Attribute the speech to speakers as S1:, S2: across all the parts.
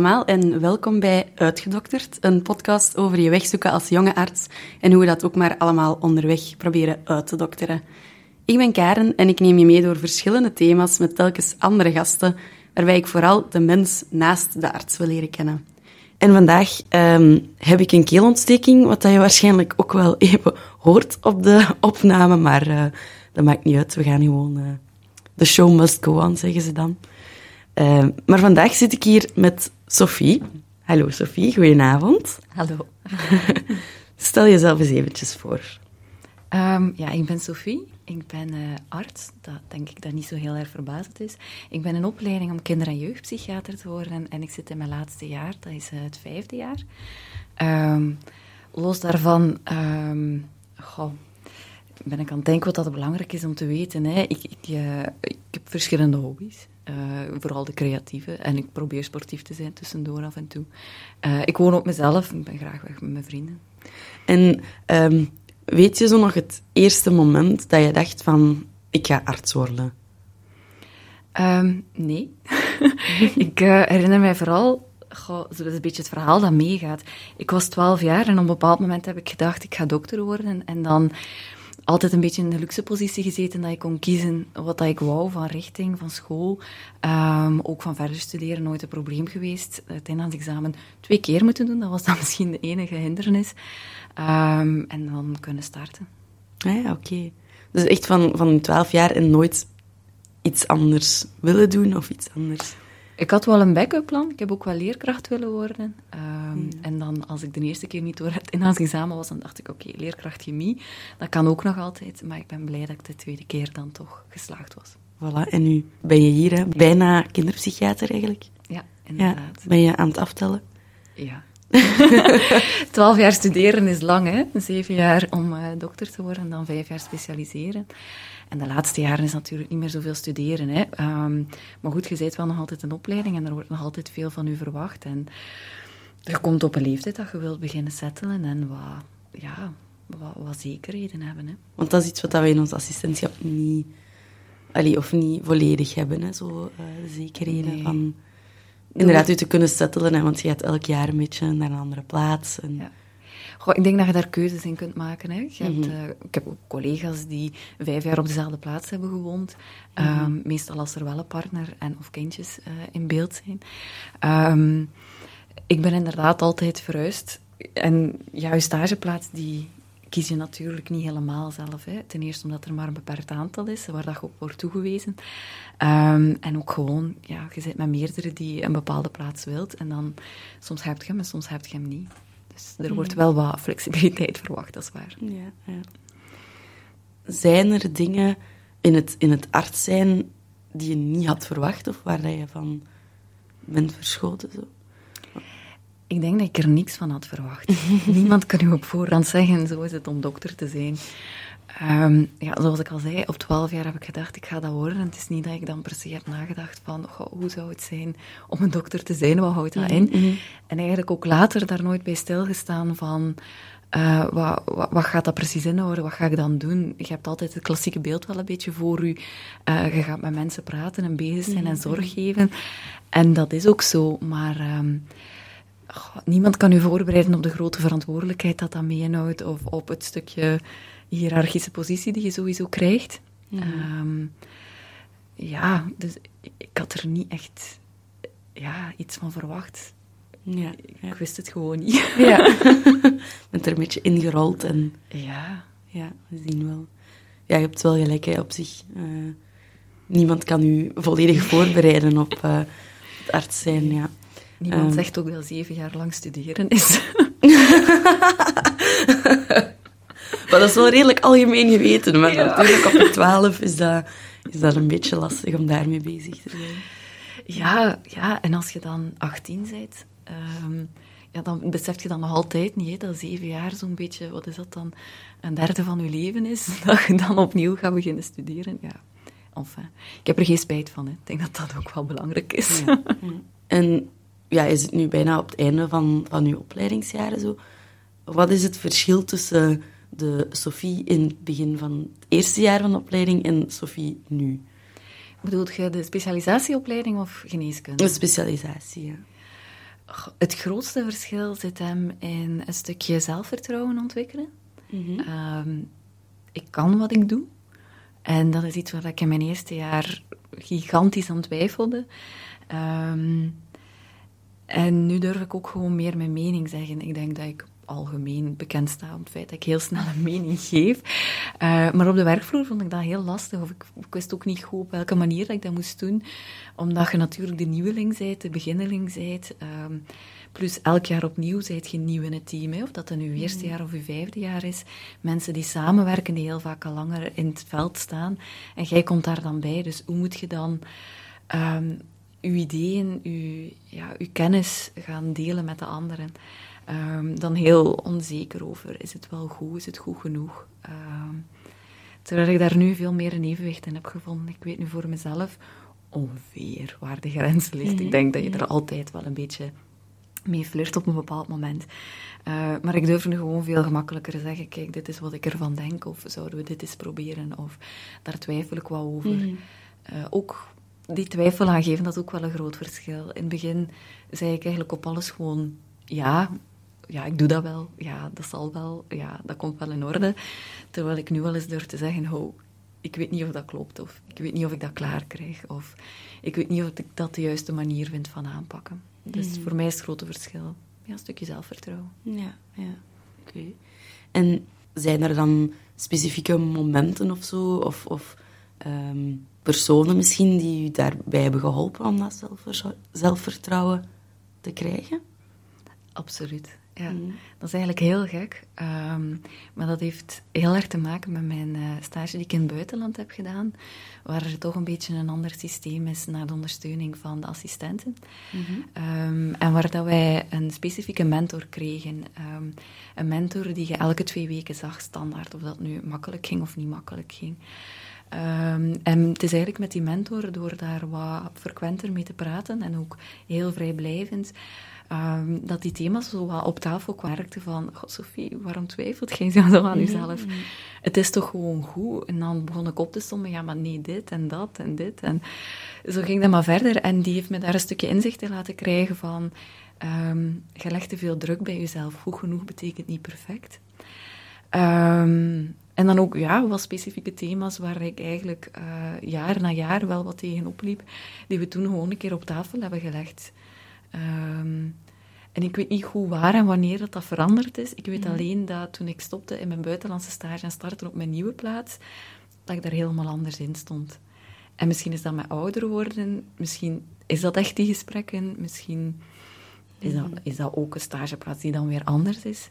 S1: En welkom bij Uitgedokterd, een podcast over je wegzoeken als jonge arts en hoe we dat ook maar allemaal onderweg proberen uit te dokteren. Ik ben Karen en ik neem je mee door verschillende thema's met telkens andere gasten, waarbij ik vooral de mens naast de arts wil leren kennen. En vandaag um, heb ik een keelontsteking, wat je waarschijnlijk ook wel even hoort op de opname, maar uh, dat maakt niet uit. We gaan gewoon... Uh, show must go on, zeggen ze dan. Uh, maar vandaag zit ik hier met Sophie. Hallo Sophie, goedenavond.
S2: Hallo.
S1: Stel jezelf eens eventjes voor.
S2: Um, ja, ik ben Sophie. Ik ben uh, arts. Dat denk ik dat niet zo heel erg verbazend is. Ik ben in opleiding om kinder- en jeugdpsychiater te worden. En ik zit in mijn laatste jaar. Dat is uh, het vijfde jaar. Um, los daarvan... Um, goh, ben ik aan het denken wat dat belangrijk is om te weten. Hè. Ik, ik, uh, ik heb verschillende hobby's. Uh, vooral de creatieve. En ik probeer sportief te zijn tussendoor af en toe. Uh, ik woon op mezelf. Ik ben graag weg met mijn vrienden.
S1: En um, weet je zo nog het eerste moment dat je dacht van... Ik ga arts worden?
S2: Um, nee. ik uh, herinner mij vooral... Goh, dat is een beetje het verhaal dat meegaat. Ik was twaalf jaar en op een bepaald moment heb ik gedacht... Ik ga dokter worden. En dan altijd een beetje in de luxe positie gezeten dat ik kon kiezen wat dat ik wou van richting, van school. Um, ook van verder studeren, nooit een probleem geweest. Het examen twee keer moeten doen, dat was dan misschien de enige hindernis. Um, en dan kunnen starten.
S1: Ah ja, oké. Dus echt van, van 12 jaar en nooit iets anders willen doen of iets anders?
S2: Ik had wel een backup plan. Ik heb ook wel leerkracht willen worden. Um, ja. En dan, als ik de eerste keer niet door het inhoudsexamen was, dan dacht ik, oké, okay, leerkracht chemie, dat kan ook nog altijd. Maar ik ben blij dat ik de tweede keer dan toch geslaagd was.
S1: Voilà, en nu ben je hier, hè? bijna kinderpsychiater eigenlijk.
S2: Ja, inderdaad.
S1: Ja, ben je aan het aftellen?
S2: Ja. Twaalf jaar studeren is lang, hè? Zeven jaar om uh, dokter te worden en dan vijf jaar specialiseren. En de laatste jaren is natuurlijk niet meer zoveel studeren. Hè. Um, maar goed, je bent wel nog altijd een opleiding en er wordt nog altijd veel van u verwacht. En je komt op een leeftijd dat je wilt beginnen settelen en wat, ja, wat, wat zekerheden hebben. Hè.
S1: Want dat is iets wat we in ons assistentschap niet, allee, of niet volledig hebben, hè, zo uh, zekerheden nee. van inderdaad u te kunnen settelen, hè, want je gaat elk jaar een beetje naar een andere plaats. En...
S2: Ja. Goh, ik denk dat je daar keuzes in kunt maken. Hè. Je hebt, uh, ik heb ook collega's die vijf jaar op dezelfde plaats hebben gewoond. Mm -hmm. um, meestal als er wel een partner en of kindjes uh, in beeld zijn. Um, ik ben inderdaad altijd verhuisd. En jouw stageplaats, die kies je natuurlijk niet helemaal zelf. Hè. Ten eerste omdat er maar een beperkt aantal is, waar dat je op wordt toegewezen. Um, en ook gewoon, ja, je zit met meerdere die een bepaalde plaats wilt. En dan, soms heb je hem en soms heb je hem niet. Dus er wordt wel wat flexibiliteit verwacht, dat is waar.
S1: Ja, ja. Zijn er dingen in het, in het arts zijn die je niet had verwacht of waar je van bent verschoten? Zo?
S2: Ik denk dat ik er niks van had verwacht. Niemand kan u op voorhand zeggen, zo is het om dokter te zijn. Um, ja, zoals ik al zei, op twaalf jaar heb ik gedacht, ik ga dat worden. En het is niet dat ik dan per se heb nagedacht van, goh, hoe zou het zijn om een dokter te zijn? Wat houdt dat in? Mm -hmm. En eigenlijk ook later daar nooit bij stilgestaan van, uh, wat, wat, wat, gaat dat precies inhouden? Wat ga ik dan doen? Je hebt altijd het klassieke beeld wel een beetje voor u. Uh, je gaat met mensen praten en bezig zijn mm -hmm. en zorg geven. En dat is ook zo, maar... Um, Goh, niemand kan u voorbereiden op de grote verantwoordelijkheid dat dat meenhoudt, of op het stukje hiërarchische positie die je sowieso krijgt. Mm. Um, ja, dus ik, had er niet echt ja, iets van verwacht.
S1: Ja,
S2: ik wist het gewoon niet.
S1: Ja, bent er een beetje ingerold en...
S2: Ja.
S1: Ja, we zien wel. Ja, je hebt wel gelijk hè, op zich. Uh, niemand kan u volledig voorbereiden op uh, het arts zijn, ja.
S2: Niemand um, zegt ook dat zeven jaar lang studeren is.
S1: maar dat is wel redelijk algemeen geweten. Maar ja. natuurlijk op je twaalf is dat, is dat een beetje lastig om daarmee bezig te zijn.
S2: Ja, ja en als je dan 18 bent, um, ja, dan besef je dan nog altijd niet, hè, dat zeven jaar zo'n beetje, wat is dat dan, een derde van je leven is, dat je dan opnieuw gaat beginnen studeren. Ja, enfin, ik heb er geen spijt van. Hè. Ik denk dat dat ook wel belangrijk is.
S1: Ja. En ja, is het nu bijna op het einde van, van uw opleidingsjaren zo. Wat is het verschil tussen de Sophie in het begin van het eerste jaar van de opleiding en Sophie nu?
S2: Bedoelt je de specialisatieopleiding of geneeskunde?
S1: De specialisatie, ja.
S2: Het grootste verschil zit hem in een stukje zelfvertrouwen ontwikkelen.
S1: Mhm.
S2: Ehm, ik kan wat ik doe. En dat is iets waar ik in mijn eerste jaar gigantisch aan twijfelde. Ehm, en nu durf ik ook gewoon meer mijn mening zeggen. Ik denk dat ik algemeen bekend sta om het feit dat ik heel snel een mening geef. Uh, maar op de werkvloer vond ik dat heel lastig. Of ik, ik, wist ook niet goed op welke manier dat ik dat moest doen. Omdat je natuurlijk de nieuweling bent, de beginneling bent. Um, plus elk jaar opnieuw zijt je nieuw in het team. Hè? Of dat dan uw eerste jaar of uw vijfde jaar is. Mensen die samenwerken, die heel vaak al langer in het veld staan. En jij komt daar dan bij. Dus hoe moet je dan... Um, uw ideeën, uw, ja, uw kennis gaan delen met de anderen. Um, dan heel onzeker over, is het wel goed, is het goed genoeg? Um, terwijl ik daar nu veel meer een evenwicht in heb gevonden. Ik weet nu voor mezelf ongeveer waar de grens ligt. Ik denk dat je er altijd wel een beetje mee flirt op een bepaald moment. Uh, maar ik durf nu gewoon veel gemakkelijker zeggen, kijk, dit is wat ik ervan denk, of zouden we dit eens proberen, of daar twijfel ik wel over. Mm. Uh, ook die twijfel aangeven, dat is ook wel een groot verschil. In het begin zei ik eigenlijk op alles gewoon ja, ja, ik doe dat wel, ja, dat zal wel, ja, dat komt wel in orde. Terwijl ik nu wel eens durf te zeggen, ho, ik weet niet of dat klopt, of ik weet niet of ik dat klaar krijg, of ik weet niet of ik dat de juiste manier vind van aanpakken. Dus voor mij is het grote verschil. Ja, een stukje zelfvertrouwen.
S1: Ja, ja. Oké. En zijn er dan specifieke momenten of zo, of, of ehm, personen misschien die u daarbij hebben geholpen om dat zelfvertrouwen te krijgen?
S2: Absoluut ja. Dat is eigenlijk heel gek. Um, maar dat heeft heel erg te maken met mijn uh, stage die ik in het buitenland heb gedaan, waar er toch een beetje een ander systeem is naar de ondersteuning van de assistenten. Mm -hmm. um, en waar dat wij een specifieke mentor kregen. Um, een mentor die je elke twee weken zag, standaard, of dat nu makkelijk ging of niet makkelijk ging. en het is eigenlijk met die mentor, door daar wat frequenter mee te praten en ook heel vrijblijvend, Um, dat die thema's zo wat op tafel kwamen. van, god Sophie, waarom twijfelt jij zo aan jezelf? Mm Het is toch gewoon goed? En dan begon ik op te sommen, ja, maar nee, dit en dat en dit. En zo ging dat maar verder. En die heeft me daar een stukje inzicht in laten krijgen van... Um, je legt te veel druk bij jezelf. Goed genoeg betekent niet perfect. Um, en dan ook ja, wat specifieke thema's waar ik eigenlijk uh, jaar na jaar wel wat tegen opliep, die we toen gewoon een keer op tafel hebben gelegd. Um, en ik weet niet hoe waar en wanneer dat, dat veranderd is. Ik weet mhm. alleen dat toen ik stopte in mijn buitenlandse stage en startte op mijn nieuwe plaats, dat ik daar helemaal anders in stond. En misschien is dat met ouder worden, misschien is dat echt die gesprekken, misschien is dat, mhm. is dat ook een stageplaats die dan weer anders is.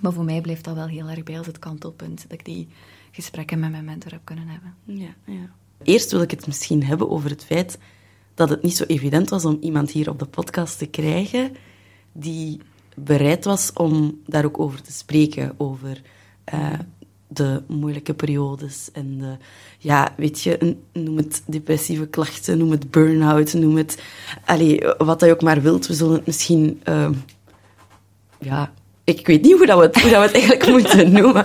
S2: Maar voor mij blijft dat wel heel erg bij als het kantelpunt, dat ik die gesprekken met mijn mentor heb kunnen hebben.
S1: Ja, ja. Eerst wil ik het misschien hebben over het feit dat het niet zo evident was om iemand hier op de podcast te krijgen die bereid was om daar ook over te spreken, over uh, de moeilijke periodes en de, ja, weet je, noem het depressieve klachten, noem het burn-out, noem het, allee, wat je ook maar wilt. We zullen het misschien, uh, ja, ik weet niet hoe, dat we, het, hoe dat we het eigenlijk moeten noemen.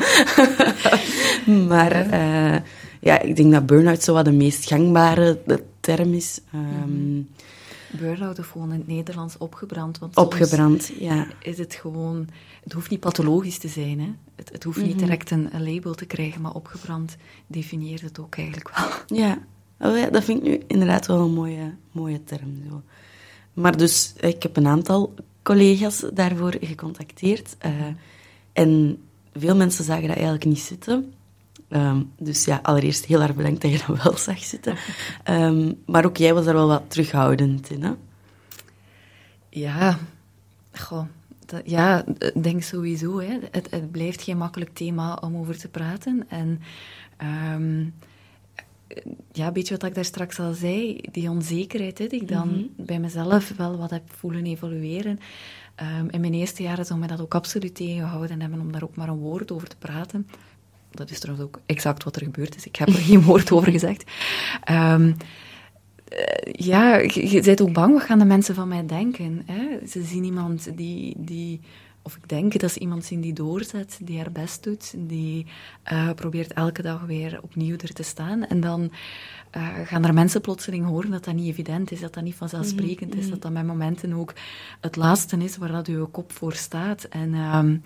S1: maar uh, ja, ik denk dat burn-out zo wat de meest gangbare term is. Um,
S2: Burn-out of gewoon in het Nederlands opgebrand. Want
S1: opgebrand, ja.
S2: Is het gewoon... Het hoeft niet pathologisch te zijn, hè. Het, het hoeft niet mhm. direct een, label te krijgen, maar opgebrand definieert het ook eigenlijk wel.
S1: Ja. Oh ja, dat vind ik nu inderdaad wel een mooie, mooie term. Zo. Maar dus, ik heb een aantal collega's daarvoor gecontacteerd. Uh, en veel mensen zagen dat eigenlijk niet zitten. Um, dus ja, allereerst heel erg bedankt dat je dat wel zag zitten. Um, maar ook jij was daar wel wat terughoudend in, hè?
S2: Ja, goh. Dat, ja, ik denk sowieso. Hè. Het, het, blijft geen makkelijk thema om over te praten. En um, ja, een beetje wat ik daar straks al zei, die onzekerheid, hè, die ik dan mm -hmm. bij mezelf wel wat heb voelen evolueren. In mijn eerste jaren zou mij dat ook absoluut tegengehouden hebben om daar ook maar een woord over te praten dat is trouwens ook exact wat er gebeurd is. Ik heb er geen woord over gezegd. Um, ja, je, je bent ook bang, wat gaan de mensen van mij denken? Hè? Ze zien iemand die, die of ik denk dat ze iemand zien die doorzet, die haar best doet, die uh, probeert elke dag weer opnieuw er te staan. En dan uh, gaan er mensen plotseling horen dat dat niet evident is, dat dat niet vanzelfsprekend mm -hmm. is, dat dat met momenten ook het laatste is waar dat je kop voor staat. En um,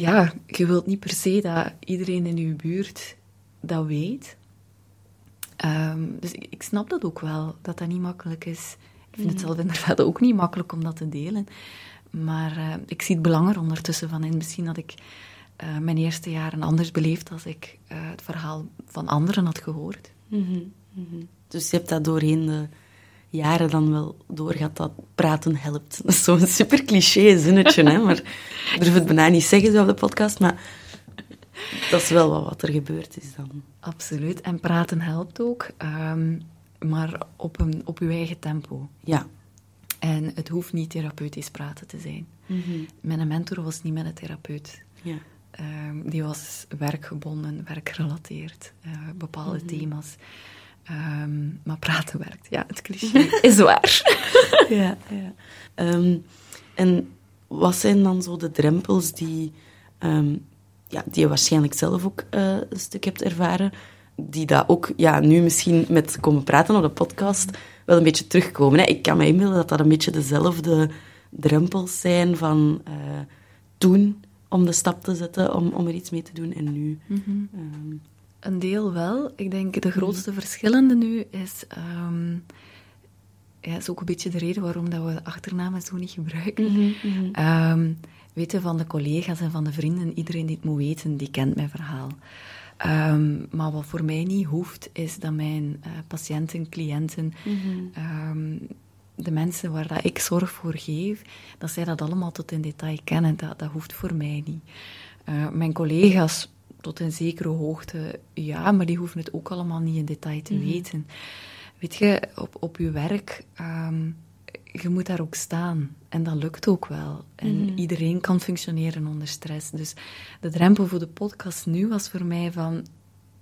S2: ja, je wilt niet per se dat iedereen in je buurt dat weet. Um, dus ik, ik, snap dat ook wel, dat dat niet makkelijk is. Ik vind het zelf inderdaad ook niet makkelijk om dat te delen. Maar uh, ik zie het belang er ondertussen van in. Misschien had ik uh, mijn eerste jaren anders beleefd als ik uh, het verhaal van anderen had gehoord.
S1: Mm -hmm, mm -hmm. Dus je hebt dat doorheen de jaren dan wel doorgehad dat praten helpt. Dat is zo'n super cliché zinnetje, hè? maar ik durf het bijna niet zeggen zo op de podcast, maar dat is wel wat er gebeurd is dan.
S2: Absoluut, en praten helpt ook, um, maar op, een, op uw eigen tempo.
S1: Ja.
S2: En het hoeft niet therapeutisch praten te zijn.
S1: Mm -hmm.
S2: Mijn mentor was niet met een therapeut.
S1: Ja.
S2: Um, die was werkgebonden, werkgerelateerd, uh, bepaalde
S1: Mhm.
S2: thema's. Um, maar praten werkt, ja, het cliché is waar.
S1: ja, ja. Um, en wat zijn dan zo de drempels die, um, ja, die je waarschijnlijk zelf ook uh, een stuk hebt ervaren, die dat ook ja, nu misschien met komen praten op de podcast wel een beetje terugkomen? Hè? Ik kan me inbeelden dat dat een beetje dezelfde drempels zijn van uh, toen om de stap te zetten, om, om er iets mee te doen en nu.
S2: Mm -hmm. Een deel wel. Ik denk de grootste mm. verschillende nu is. Um, ja, is ook een beetje de reden waarom dat we de achternamen zo niet gebruiken.
S1: Mm -hmm.
S2: um, weten van de collega's en van de vrienden, iedereen die het moet weten, die kent mijn verhaal. Um, maar wat voor mij niet hoeft, is dat mijn uh, patiënten, cliënten,
S1: mm -hmm.
S2: de mensen waar dat ik zorg voor geef, dat zij dat allemaal tot in detail kennen. Dat, dat hoeft voor mij niet. Uh, mijn collega's tot een zekere hoogte, ja, maar die hoeven het ook allemaal niet in detail te
S1: Mhm.
S2: mm -hmm. weten. Weet je, op, op je werk, um, je moet daar ook staan. En dat lukt ook wel. En
S1: Mhm.
S2: mm -hmm. iedereen kan functioneren onder stress. Dus de drempel voor de podcast nu was voor mij van...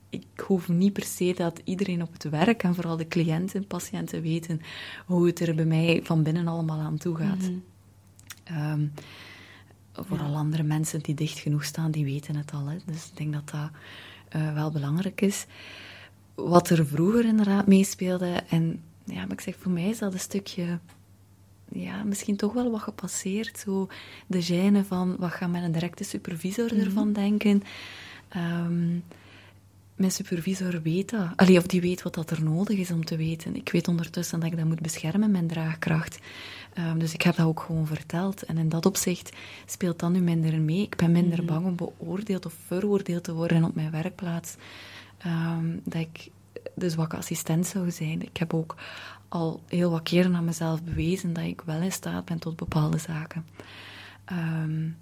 S2: Ik hoef niet per se dat iedereen op het werk en vooral de cliënten, patiënten weten hoe het er bij mij van binnen allemaal aan toe gaat.
S1: Mhm.
S2: Um, Vooral ja. andere mensen die dicht genoeg staan, die weten het al. Hè. Dus ik denk dat dat uh, wel belangrijk is. Wat er vroeger inderdaad meespeelde, en ja, maar ik zeg, voor mij is dat een stukje, ja, misschien toch wel wat gepasseerd. Zo de gêne van, wat gaat mijn directe supervisor mm -hmm. ervan denken? Um, mijn supervisor weet dat. Allee, of die weet wat dat er nodig is om te weten. Ik weet ondertussen dat ik dat moet beschermen, mijn draagkracht. Um, dus ik heb dat ook gewoon verteld. En in dat opzicht speelt dat nu minder mee. Ik ben minder mm -hmm. bang om beoordeeld of veroordeeld te worden op mijn werkplaats. Um, dat ik de zwakke assistent zou zijn. Ik heb ook al heel wat keren aan mezelf bewezen dat ik wel in staat ben tot bepaalde zaken. Um,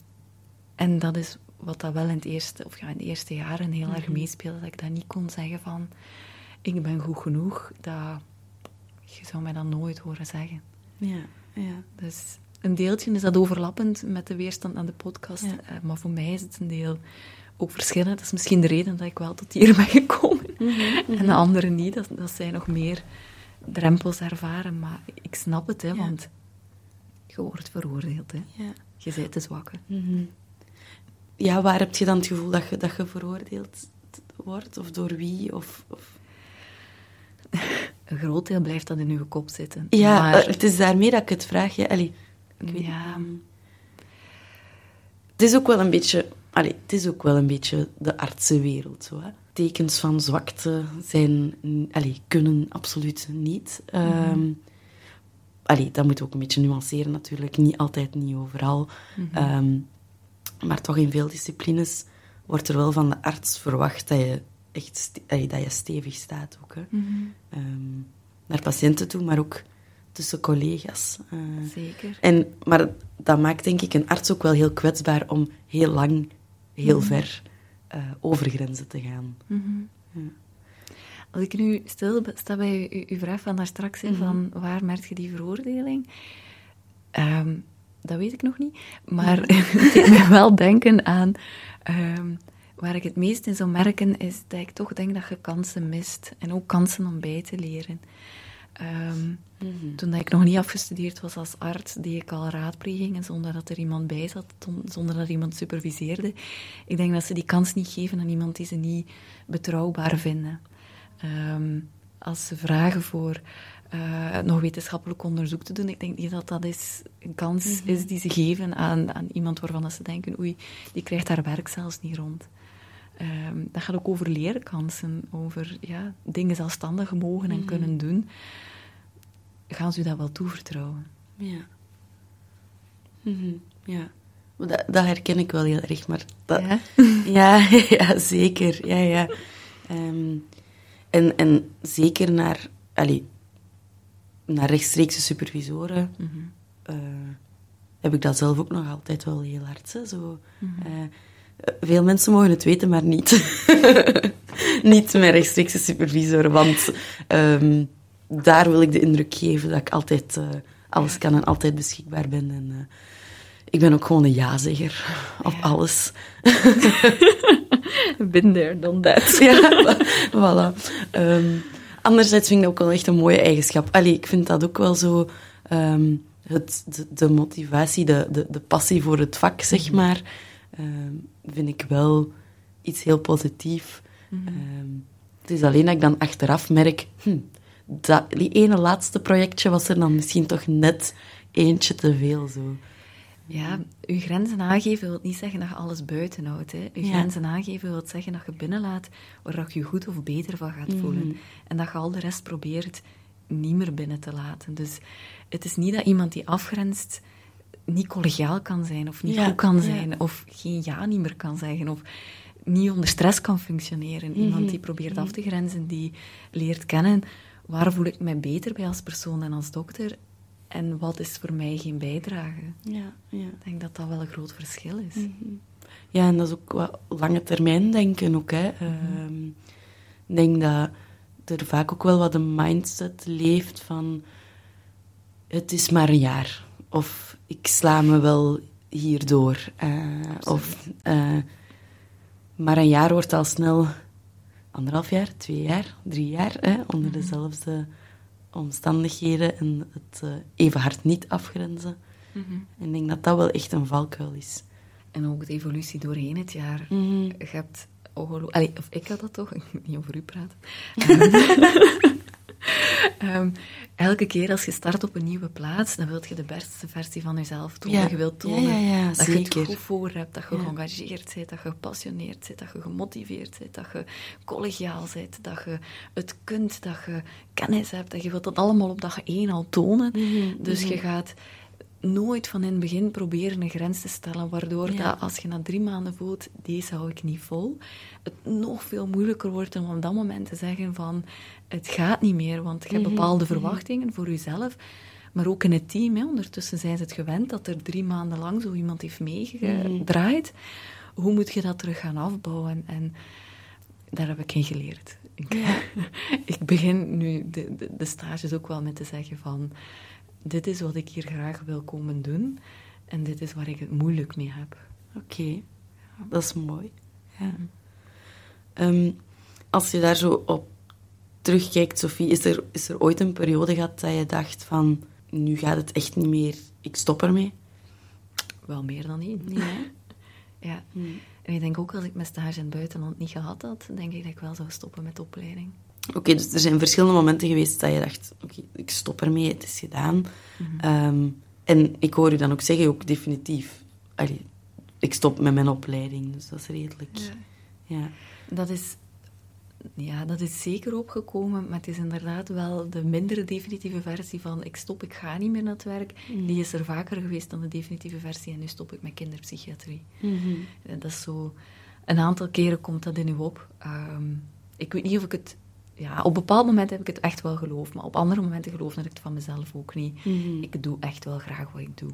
S2: en dat is wat dat wel in, het eerste, of ja, in de eerste jaren heel mm -hmm. erg meespeelde. Dat ik dat niet kon zeggen van... Ik ben goed genoeg. Dat, je zou mij dat nooit horen zeggen.
S1: Ja, ja.
S2: Dus een deeltje is dat overlappend met de weerstand aan de podcast. Ja. Uh, maar voor mij is het een deel ook verschillend. Dat is misschien de reden dat ik wel tot hier ben gekomen.
S1: Mm -hmm, mm -hmm.
S2: En de anderen niet. Dat, dat zij nog meer drempels ervaren. Maar ik snap het, hè, ja. want je wordt veroordeeld. Hè.
S1: Ja.
S2: Je bent te zwakke.
S1: Mm -hmm. Ja, waar heb je dan het gevoel dat je, dat je veroordeeld wordt? Of door wie? Of, of...
S2: Een groot deel blijft dat in uw kop zitten.
S1: Ja, maar... het is daarmee dat ik het vraag. Ja, allee, ik weet
S2: ja.
S1: Het is ook wel een beetje... Allee, het is ook wel een beetje de artsenwereld. Zo, hè? Tekens van zwakte zijn, allee, kunnen absoluut niet. Mm -hmm. um, allee, dat moet ook een beetje nuanceren natuurlijk. Niet altijd, niet overal. Mm -hmm. um, maar toch in veel disciplines wordt er wel van de arts verwacht dat je echt dat je stevig staat ook. Hè.
S2: Mm -hmm.
S1: um, naar patiënten toe, maar ook tussen collega's.
S2: Uh, Zeker.
S1: En, maar dat maakt denk ik een arts ook wel heel kwetsbaar om heel lang, heel mm -hmm. ver uh, over grenzen te gaan.
S2: Mm -hmm. ja. Als ik nu stil sta bij uw vraag van daar straks in, van waar merk je die veroordeling? Um, dat weet ik nog niet. Maar het deed wel denken aan... Um, waar ik het meest in zou merken, is dat ik toch denk dat je kansen mist. En ook kansen om bij te leren. Ehm, toen dat ik nog niet afgestudeerd was als arts, deed ik al raadplegingen zonder dat er iemand bij zat, zonder dat iemand superviseerde. Ik denk dat ze die kans niet geven aan iemand die ze niet betrouwbaar vinden. Ehm, als ze vragen voor uh, nog wetenschappelijk onderzoek te doen. Ik denk niet dat dat is een kans mhm. is die ze geven aan, aan iemand waarvan ze denken, oei, die krijgt haar werk zelfs niet rond. Um, dat gaat ook over leerkansen, over ja, dingen zelfstandig mogen en mhm. kunnen doen. Gaan ze u dat wel toevertrouwen?
S1: Ja. Mm Ja. Dat, dat, herken ik wel heel erg, maar dat, ja? ja? ja, zeker. Ja, ja. Um, en, en zeker naar... Allee, naar rechtstreekse supervisoren eh, heb ik dat zelf ook nog altijd wel heel hard. Hè, zo. Mhm. Eh, veel mensen mogen het weten, maar niet. niet mijn rechtstreekse supervisoren, want ehm, daar wil ik de indruk geven dat ik altijd uh, alles kan en altijd beschikbaar ben. En, ik ben ook gewoon een ja-zegger op alles.
S2: Been there, done that.
S1: ja, voilà. Um, Anderzijds vind ik dat ook wel echt een mooie eigenschap. Allee, ik vind dat ook wel zo... Ehm, het, de, motivatie, de, de, de, passie voor het vak, zeg mhm. maar, ehm, vind ik wel iets heel positiefs. Mhm. Ehm, het is alleen dat ik dan achteraf merk... Hm, dat, die ene laatste projectje was er dan misschien toch net eentje te veel. Zo.
S2: Ja, uw grenzen aangeven wil niet zeggen dat je alles buiten houdt. Hè. Uw grenzen aangeven wil zeggen dat je binnenlaat waar je je goed of beter van gaat voelen. Mhm. En dat je al de rest probeert niet meer binnen te laten. Dus het is niet dat iemand die afgrenst niet collegiaal kan zijn, of niet goed kan zijn, of geen ja niet meer kan zeggen, of niet onder stress kan functioneren. Mhm. Iemand die probeert af te grenzen, die leert kennen waar voel ik mij beter bij als persoon en als dokter en wat is voor mij geen bijdrage? Ja, ja. Ik denk dat dat wel een groot verschil is. Mhm.
S1: Ja, en dat is ook wat lange termijn denken ook. Hè. Ehm, ik denk dat er vaak ook wel wat een mindset leeft van... Het is maar een jaar. Of ik sla me wel hierdoor. Uh, of... Uh, maar een jaar wordt al snel anderhalf jaar, twee jaar, drie jaar, hè, onder mhm. dezelfde omstandigheden en het uh, even hard niet afgrenzen. Mhm. En ik denk dat dat wel echt een valkuil is.
S2: En ook de evolutie doorheen het jaar. Mm Je hebt ongelooflijk... Of ik had dat toch? Ik moet niet over u praten. Ehm, elke keer als je start op een nieuwe plaats, dan wil je de beste versie van jezelf tonen. Je wilt tonen dat je het goed voor hebt, dat je geëngageerd bent, dat je gepassioneerd bent, dat je gemotiveerd bent, dat je collegiaal bent, dat je het kunt, dat je kennis hebt. Dat je wilt dat allemaal op dag één al tonen. Mhm, dus je mhm. gaat nooit van in het begin proberen een grens te stellen, waardoor dat als je na drie maanden voelt, deze hou ik niet vol, het nog veel moeilijker wordt om op dat moment te zeggen van, het gaat niet meer, want je hebt mhm, bepaalde mhm. verwachtingen voor jezelf, maar ook in het team. Hè. Ondertussen zijn ze het gewend dat er drie maanden lang zo iemand heeft meegedraaid. Hoe moet je dat terug gaan afbouwen? En daar heb ik in geleerd. Ik, ik begin nu de, de, de stages ook wel met te zeggen van dit is wat ik hier graag wil komen doen en dit is waar ik het moeilijk mee heb.
S1: Oké, dat is mooi. Ja. Ehm, als je daar zo op terugkijkt, Sophie, is er, is er ooit een periode gehad dat je dacht van, nu gaat het echt niet meer, ik stop ermee?
S2: Wel meer dan één. Ja. ja. Hmm. En ik denk ook als ik mijn stage in het buitenland niet gehad had, denk ik dat ik wel zou stoppen met de opleiding.
S1: Oké, dus er zijn verschillende momenten geweest dat je dacht, oké, ik stop ermee, het is gedaan. Mhm. Ehm, en ik hoor u dan ook zeggen, ook definitief, allee, ik stop met mijn opleiding, dus dat is redelijk... Ja. ja.
S2: Dat is ja, dat is zeker opgekomen, maar het is inderdaad wel de mindere definitieve versie van ik stop, ik ga niet meer naar het werk. Mhm. Die is er vaker geweest dan de definitieve versie en nu stop ik met kinderpsychiatrie. Mhm. Dat is zo... Een aantal keren komt dat in u op. Ehm, ik weet niet of ik het ja, op bepaald moment heb ik het echt wel geloofd, maar op andere momenten geloofde ik het van mezelf ook niet. Mhm. Ik doe echt wel graag wat ik doe.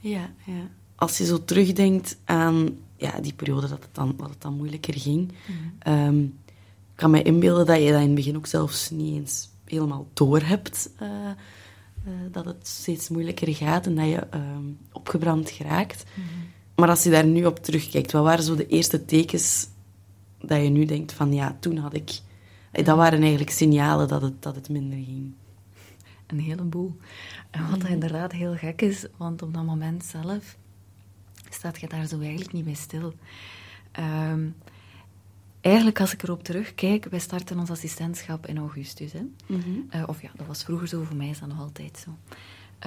S1: Ja, ja. Als je zo terugdenkt aan ja, die periode dat het dan, dat het dan moeilijker ging, mm -hmm. ik kan me inbeelden dat je dat in het begin ook zelfs niet eens helemaal door hebt. Uh, dat het steeds moeilijker gaat en dat je ehm, opgebrand geraakt. Mhm. Maar als je daar nu op terugkijkt, wat waren zo de eerste tekens dat je nu denkt van ja, toen had ik dat waren eigenlijk signalen dat het, dat het minder ging.
S2: een heleboel. En wat inderdaad heel gek is, want op dat moment zelf staat je daar zo eigenlijk niet bij stil. Ehm, eigenlijk, als ik erop terugkijk, wij starten ons assistentschap in augustus. Hè? Mhm. Eh, of ja, dat was vroeger zo, voor mij is dat nog altijd zo.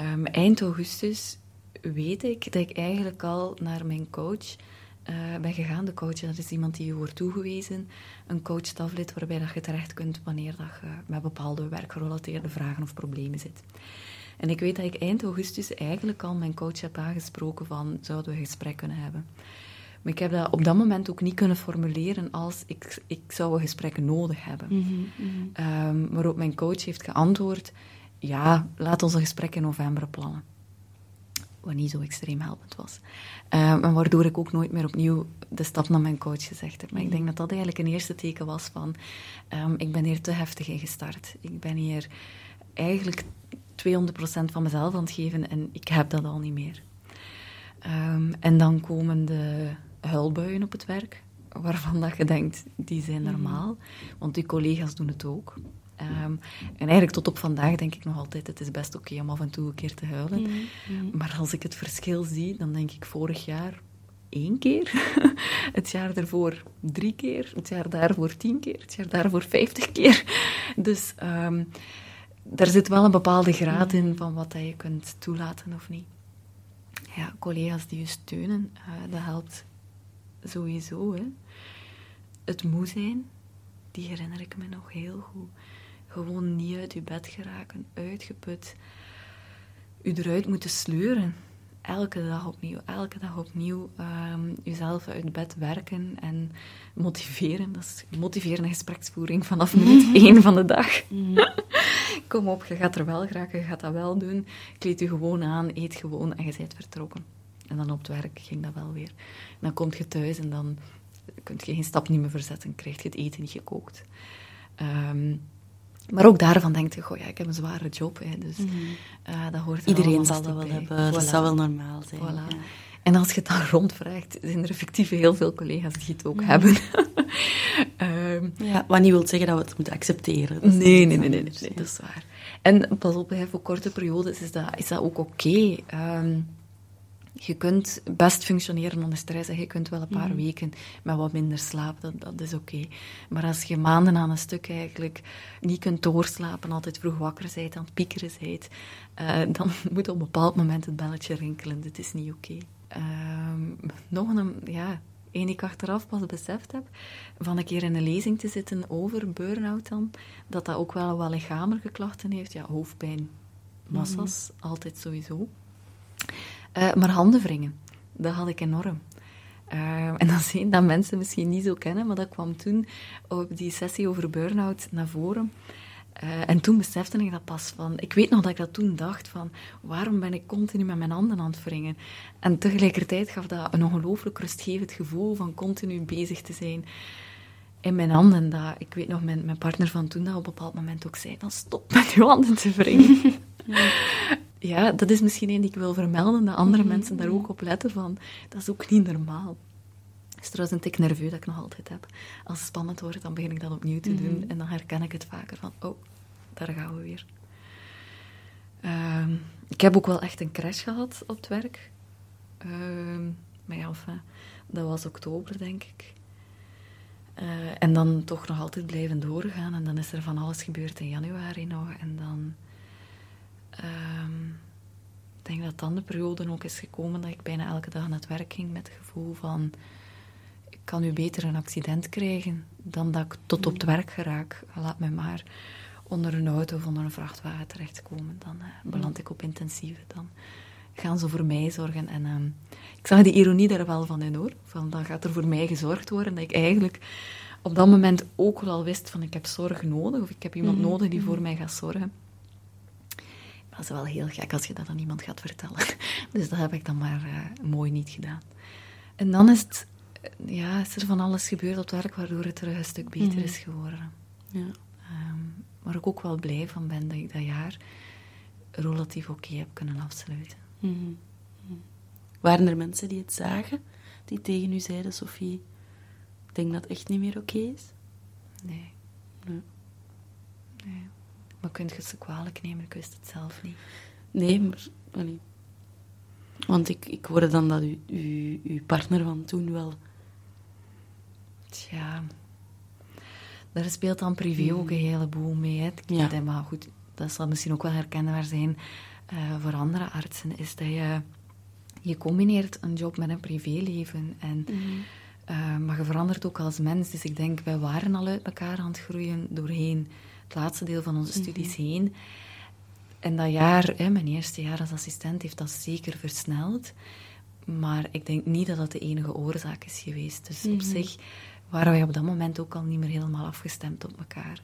S2: Um, eind augustus weet ik dat ik eigenlijk al naar mijn coach uh, ben gegaan. De coach, dat is iemand die je wordt toegewezen. Een coach-staflid waarbij dat je terecht kunt wanneer dat je met bepaalde werkgerelateerde vragen of problemen zit. En ik weet dat ik eind augustus eigenlijk al mijn coach heb aangesproken van, zouden we een gesprek kunnen hebben? Maar ik heb dat op dat moment ook niet kunnen formuleren als ik, ik zou een gesprek nodig hebben. Mm -hmm, waarop mijn coach heeft geantwoord, ja, laat ons een gesprek in november plannen. Wat niet zo extreem helpend was. En waardoor ik ook nooit meer opnieuw de stap naar mijn coach gezegd heb. Maar ik denk dat dat eigenlijk een eerste teken was van... Um, ik ben hier te heftig in gestart. Ik ben hier eigenlijk 200% van mezelf aan het geven en ik heb dat al niet meer. Um, en dan komen de huilbuien op het werk, waarvan dat je denkt, die zijn mhm. normaal. Want die collega's doen het ook. Um, en eigenlijk tot op vandaag denk ik nog altijd, het is best oké om af en toe een keer te huilen. Mhm, mhm. Maar als ik het verschil zie, dan denk ik vorig jaar één keer. het jaar daarvoor drie keer. Het jaar daarvoor tien keer. Het jaar daarvoor vijftig keer. Dus um, daar zit wel een bepaalde graad in van wat dat je kunt toelaten of niet. Ja, collega's die je steunen, uh, dat helpt sowieso. Hè. Het moe zijn, die herinner ik me nog heel goed. Gewoon niet uit je bed geraken, uitgeput. U eruit moeten sleuren. Elke dag opnieuw, elke dag opnieuw um, jezelf uit bed werken en motiveren. Dat is motiverende gespreksvoering vanaf minuut één van de dag. Mhm. Kom op, je gaat er wel geraken, je gaat dat wel doen. Kleed je gewoon aan, eet gewoon en je bent vertrokken. En dan op het werk ging dat wel weer. dan kom je thuis en dan kun je geen stap niet meer verzetten, krijg je het eten niet gekookt. Um, maar ook daarvan denk je, goh, ja, ik heb een zware job, hè, dus mm uh, dat hoort
S1: Iedereen zal dat wel hebben, dat zou wel normaal zijn. Voilà.
S2: En als je het dan rondvraagt, zijn er effectief heel veel collega's die het ook mhm. hebben.
S1: um, ja, wat niet wil zeggen dat we het moeten accepteren.
S2: Nee, nee, nee, nee, nee, nee, dat is waar. En pas op, voor korte periodes is dat, is dat ook oké. Okay. Ehm, je kunt best functioneren onder stress en je kunt wel een paar mhm. weken met wat minder slaap, dat, dat is oké. Maar als je maanden aan een stuk eigenlijk niet kunt doorslapen, altijd vroeg wakker bent, aan het piekeren bent, uh, dan moet op een bepaald moment het belletje rinkelen. Dit is niet oké. Ehm, nog een, ja, die ik achteraf pas beseft heb, van een keer in een lezing te zitten over burn-out dan, dat dat ook wel wat lichamelijke klachten heeft. Ja, hoofdpijn, massa's, mhm. altijd sowieso. Uh, maar handen wringen, dat had ik enorm. Uh, en dan zien dat mensen misschien niet zo kennen, maar dat kwam toen op die sessie over burn-out naar voren. Uh, en toen besefte ik dat pas van... Ik weet nog dat ik dat toen dacht van... Waarom ben ik continu met mijn handen aan het wringen? En tegelijkertijd gaf dat een ongelooflijk rustgevend gevoel van continu bezig te zijn in mijn handen. Dat, ik weet nog, mijn, mijn partner van toen dat op een bepaald moment ook zei... Dan stop met je handen te wringen. Ja ja, dat is misschien één die ik wil vermelden, dat andere mhm. mensen daar ook op letten van, dat is ook niet normaal. Het is trouwens een tik nerveus dat ik nog altijd heb. Als het spannend wordt, dan begin ik dat opnieuw te doen mhm. en dan herken ik het vaker van, oh, daar gaan we weer. Ehm, ik heb ook wel echt een crash gehad op het werk. Uh, maar ja, enfin, dat was oktober, denk ik. Uh, en dan toch nog altijd blijven doorgaan. En dan is er van alles gebeurd in januari nog. En dan Um, ik denk dat dan de periode ook is gekomen dat ik bijna elke dag naar het werk ging met het gevoel van ik kan nu beter een accident krijgen dan dat ik tot op het werk geraak. Laat mij maar onder een auto of onder een vrachtwagen terechtkomen. Dan uh, beland ik op intensieve. Dan gaan ze voor mij zorgen. En uh, ik zag die ironie daar wel van in hoor. Van dan gaat er voor mij gezorgd worden. Dat ik eigenlijk op dat moment ook wel wist van ik heb zorg nodig. Of ik heb iemand mhm, nodig die voor mhm. mij gaat zorgen. Dat is wel heel gek als je dat aan iemand gaat vertellen. Dus dat heb ik dan maar uh, mooi niet gedaan. En dan is, het, eh, ja, is er van alles gebeurd op het werk waardoor het terug een stuk beter mhm. is geworden. Ja. Um, waar ik ook wel blij van ben dat ik dat jaar relatief oké heb kunnen afsluiten. Mm
S1: Waren er mensen die het zagen, die tegen u zeiden, Sophie, ik denk dat het echt niet meer oké is?
S2: Nee. nee. nee. Maar kunt je ze kwalijk nemen? Ik wist het zelf niet.
S1: Nee, maar... allee. Want ik, ik hoorde dan dat u, u, uw partner van toen wel...
S2: Tja, daar speelt dan privé ook een heleboel mee. Hè. Ik-
S1: Ja.
S2: dat- Maar goed, dat zal misschien ook wel herkenbaar zijn eh, voor andere artsen, is dat je, je combineert een job met een privéleven. En, eh, maar je verandert ook als mens. Dus ik denk, wij waren al uit elkaar aan het groeien doorheen het laatste deel van onze studies heen. En dat jaar, hè, mijn eerste jaar als assistent, heeft dat zeker versneld. Maar ik denk niet dat dat de enige oorzaak is geweest. Dus op zich waren wij op dat moment ook al niet meer helemaal afgestemd op elkaar.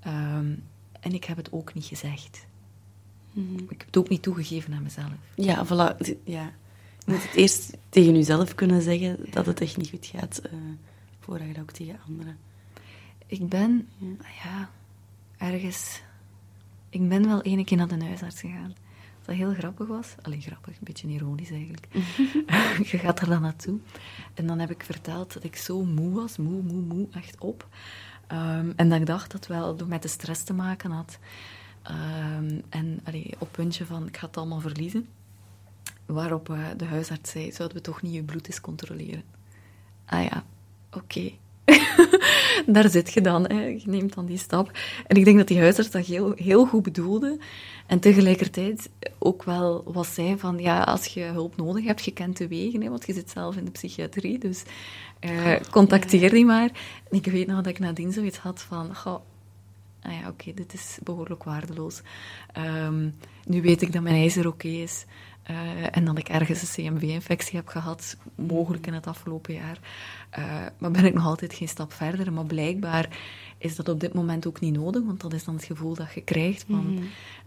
S2: Ehm, en ik heb het ook niet gezegd. Ik heb het ook niet toegegeven aan mezelf.
S1: Ja, voilà. Ja. Je moet het eerst tegen jezelf kunnen zeggen dat het echt niet goed gaat, eh voordat je dat ook tegen anderen...
S2: Ik ben, ja, ergens... Ik ben wel ene keer naar de huisarts gegaan. Dat heel grappig was. Alleen grappig, een beetje ironisch eigenlijk. Je gaat er dan naartoe. En dan heb ik verteld dat ik zo moe was. Moe, moe, moe. Echt op. Ehm, en dat ik dacht dat het wel door met de stress te maken had. Ehm, en allee, op puntje van, ik ga het allemaal verliezen. Waarop eh, de huisarts zei, zouden we toch niet je bloed eens controleren? Ah ja, oké. Daar zit je dan, hè. je neemt dan die stap. En ik denk dat die huisarts dat heel, heel goed bedoelde. En tegelijkertijd ook wel wat zei van, ja, als je hulp nodig hebt, je kent de wegen, hè, want je zit zelf in de psychiatrie, dus eh, contacteer die maar. En ik weet nog dat ik nadien zoiets had van, goh, ah ja, oké, dit is behoorlijk waardeloos. Ehm, nu weet ik dat mijn ijzer oké is. Eh, en dat ik ergens een CMV-infectie heb gehad, mogelijk in het afgelopen jaar. Eh, maar ben ik nog altijd geen stap verder. Maar blijkbaar is dat op dit moment ook niet nodig, want dat is dan het gevoel dat je krijgt van...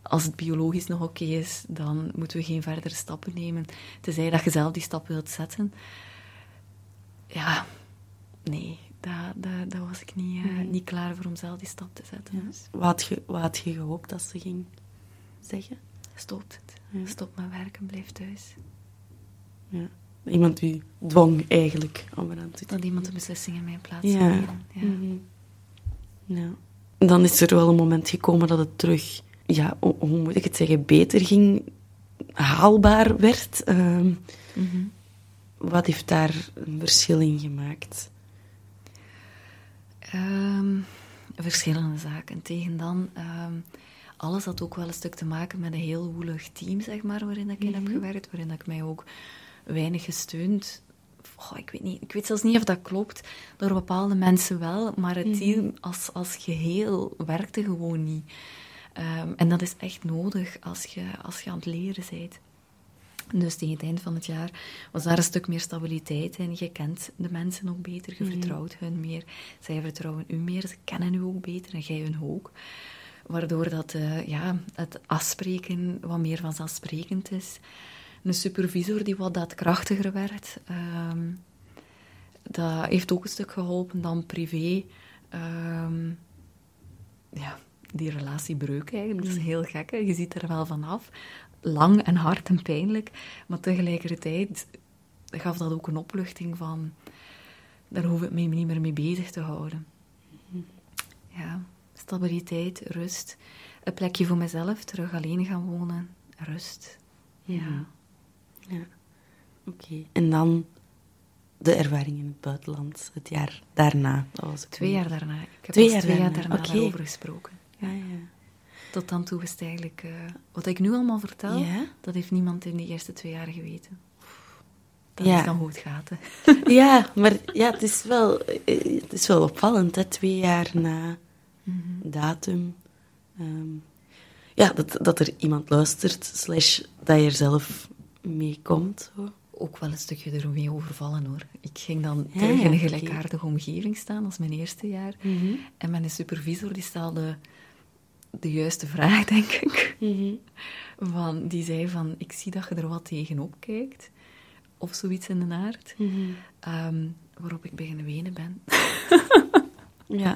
S2: Als het biologisch nog oké is, dan moeten we geen verdere stappen nemen. Tenzij dat je zelf die stap wilt zetten. Ja, nee, daar was ik niet, eh, niet klaar voor om zelf die stap te zetten.
S1: Wat had, je, wat had je gehoopt dat ze ging zeggen?
S2: Stop het. Stop met werken, blijf thuis.
S1: Ja. Iemand u dwong eigenlijk om eraan te.
S2: Dat iemand de beslissing in mijn plaats
S1: Ja.
S2: nemen. Ja.
S1: Mhm. ja. En Dan is er wel een moment gekomen dat het terug, ja, ho- hoe moet ik het zeggen, beter ging, haalbaar werd. Ehm,
S2: Mhm.
S1: wat heeft daar een verschil in gemaakt?
S2: Ehm, verschillende zaken. Tegen dan, ehm, alles had ook wel een stuk te maken met een heel woelig team, zeg maar, waarin ik in heb gewerkt, waarin ik mij ook weinig gesteund. Ik, weet niet, ik weet zelfs niet of dat klopt. Door bepaalde mensen wel, maar het team als, als geheel werkte gewoon niet. Ehm, en dat is echt nodig als je, als je aan het leren bent. Dus tegen het eind van het jaar was daar een stuk meer stabiliteit in. Je kent de mensen ook beter, je vertrouwt hun meer. Zij vertrouwen u meer, ze kennen u ook beter en jij hun ook. Waardoor dat, eh, ja, het afspreken wat meer vanzelfsprekend is. Een supervisor die wat daadkrachtiger werd. ehm, dat heeft ook een stuk geholpen dan privé. ehm, ja, die relatiebreuk eigenlijk. Dat is heel gek. Hè? Je ziet er wel vanaf. Lang en hard en pijnlijk. Maar tegelijkertijd gaf dat ook een opluchting van... Daar hoef ik me niet meer mee bezig te houden. Ja, stabiliteit, rust. Een plekje voor mezelf, terug alleen gaan wonen. Rust. Ja.
S1: Ja. Oké. En dan de ervaring in het buitenland, het jaar daarna. Dat was
S2: Twee jaar daarna. Ik heb
S1: Twee jaar
S2: twee jaar
S1: daarna,
S2: daarna daarover gesproken.
S1: Ja, ja.
S2: Tot dan toe is het eigenlijk... eh, wat ik nu allemaal vertel,
S1: Ja?
S2: dat heeft niemand in de eerste twee jaar geweten. Dat
S1: Ja.
S2: is dan hoe het gaat, hè.
S1: Ja, maar ja, het is wel, eh, het is wel opvallend, hè? twee jaar na datum. Ehm, ja, dat, dat er iemand luistert, slash dat je er zelf mee komt. Zo.
S2: Ook wel een stukje ermee overvallen, hoor. Ik ging dan
S1: Ja,
S2: terug in een gelijkaardige omgeving staan als mijn eerste jaar. En mijn supervisor die stelde de juiste vraag, denk ik. Van, die zei van, ik zie dat je er wat tegenop kijkt. Of zoiets in de aard. Ehm, waarop ik beginnen wenen ben.
S1: Ja,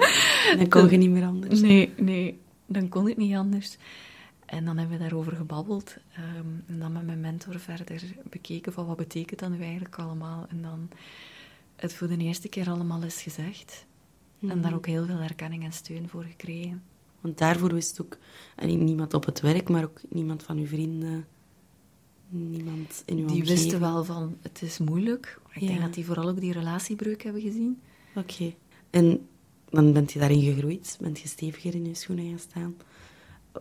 S1: dan kon je niet meer anders.
S2: Nee, nee, dan kon ik niet anders. En dan hebben we daarover gebabbeld. ehm, en dan met mijn mentor verder bekeken van wat betekent dat nu eigenlijk allemaal. En dan het voor de eerste keer allemaal eens gezegd. En daar ook heel veel erkenning en steun voor gekregen.
S1: Want daarvoor wist ook en niemand op het werk, maar ook niemand van uw vrienden, niemand in uw
S2: Die
S1: omgeving.
S2: wisten wel van, het is moeilijk. Ik
S1: Ja.
S2: denk dat die vooral ook die relatiebreuk hebben gezien.
S1: Oké. En dan bent je daarin gegroeid, bent je steviger in je schoenen gaan staan.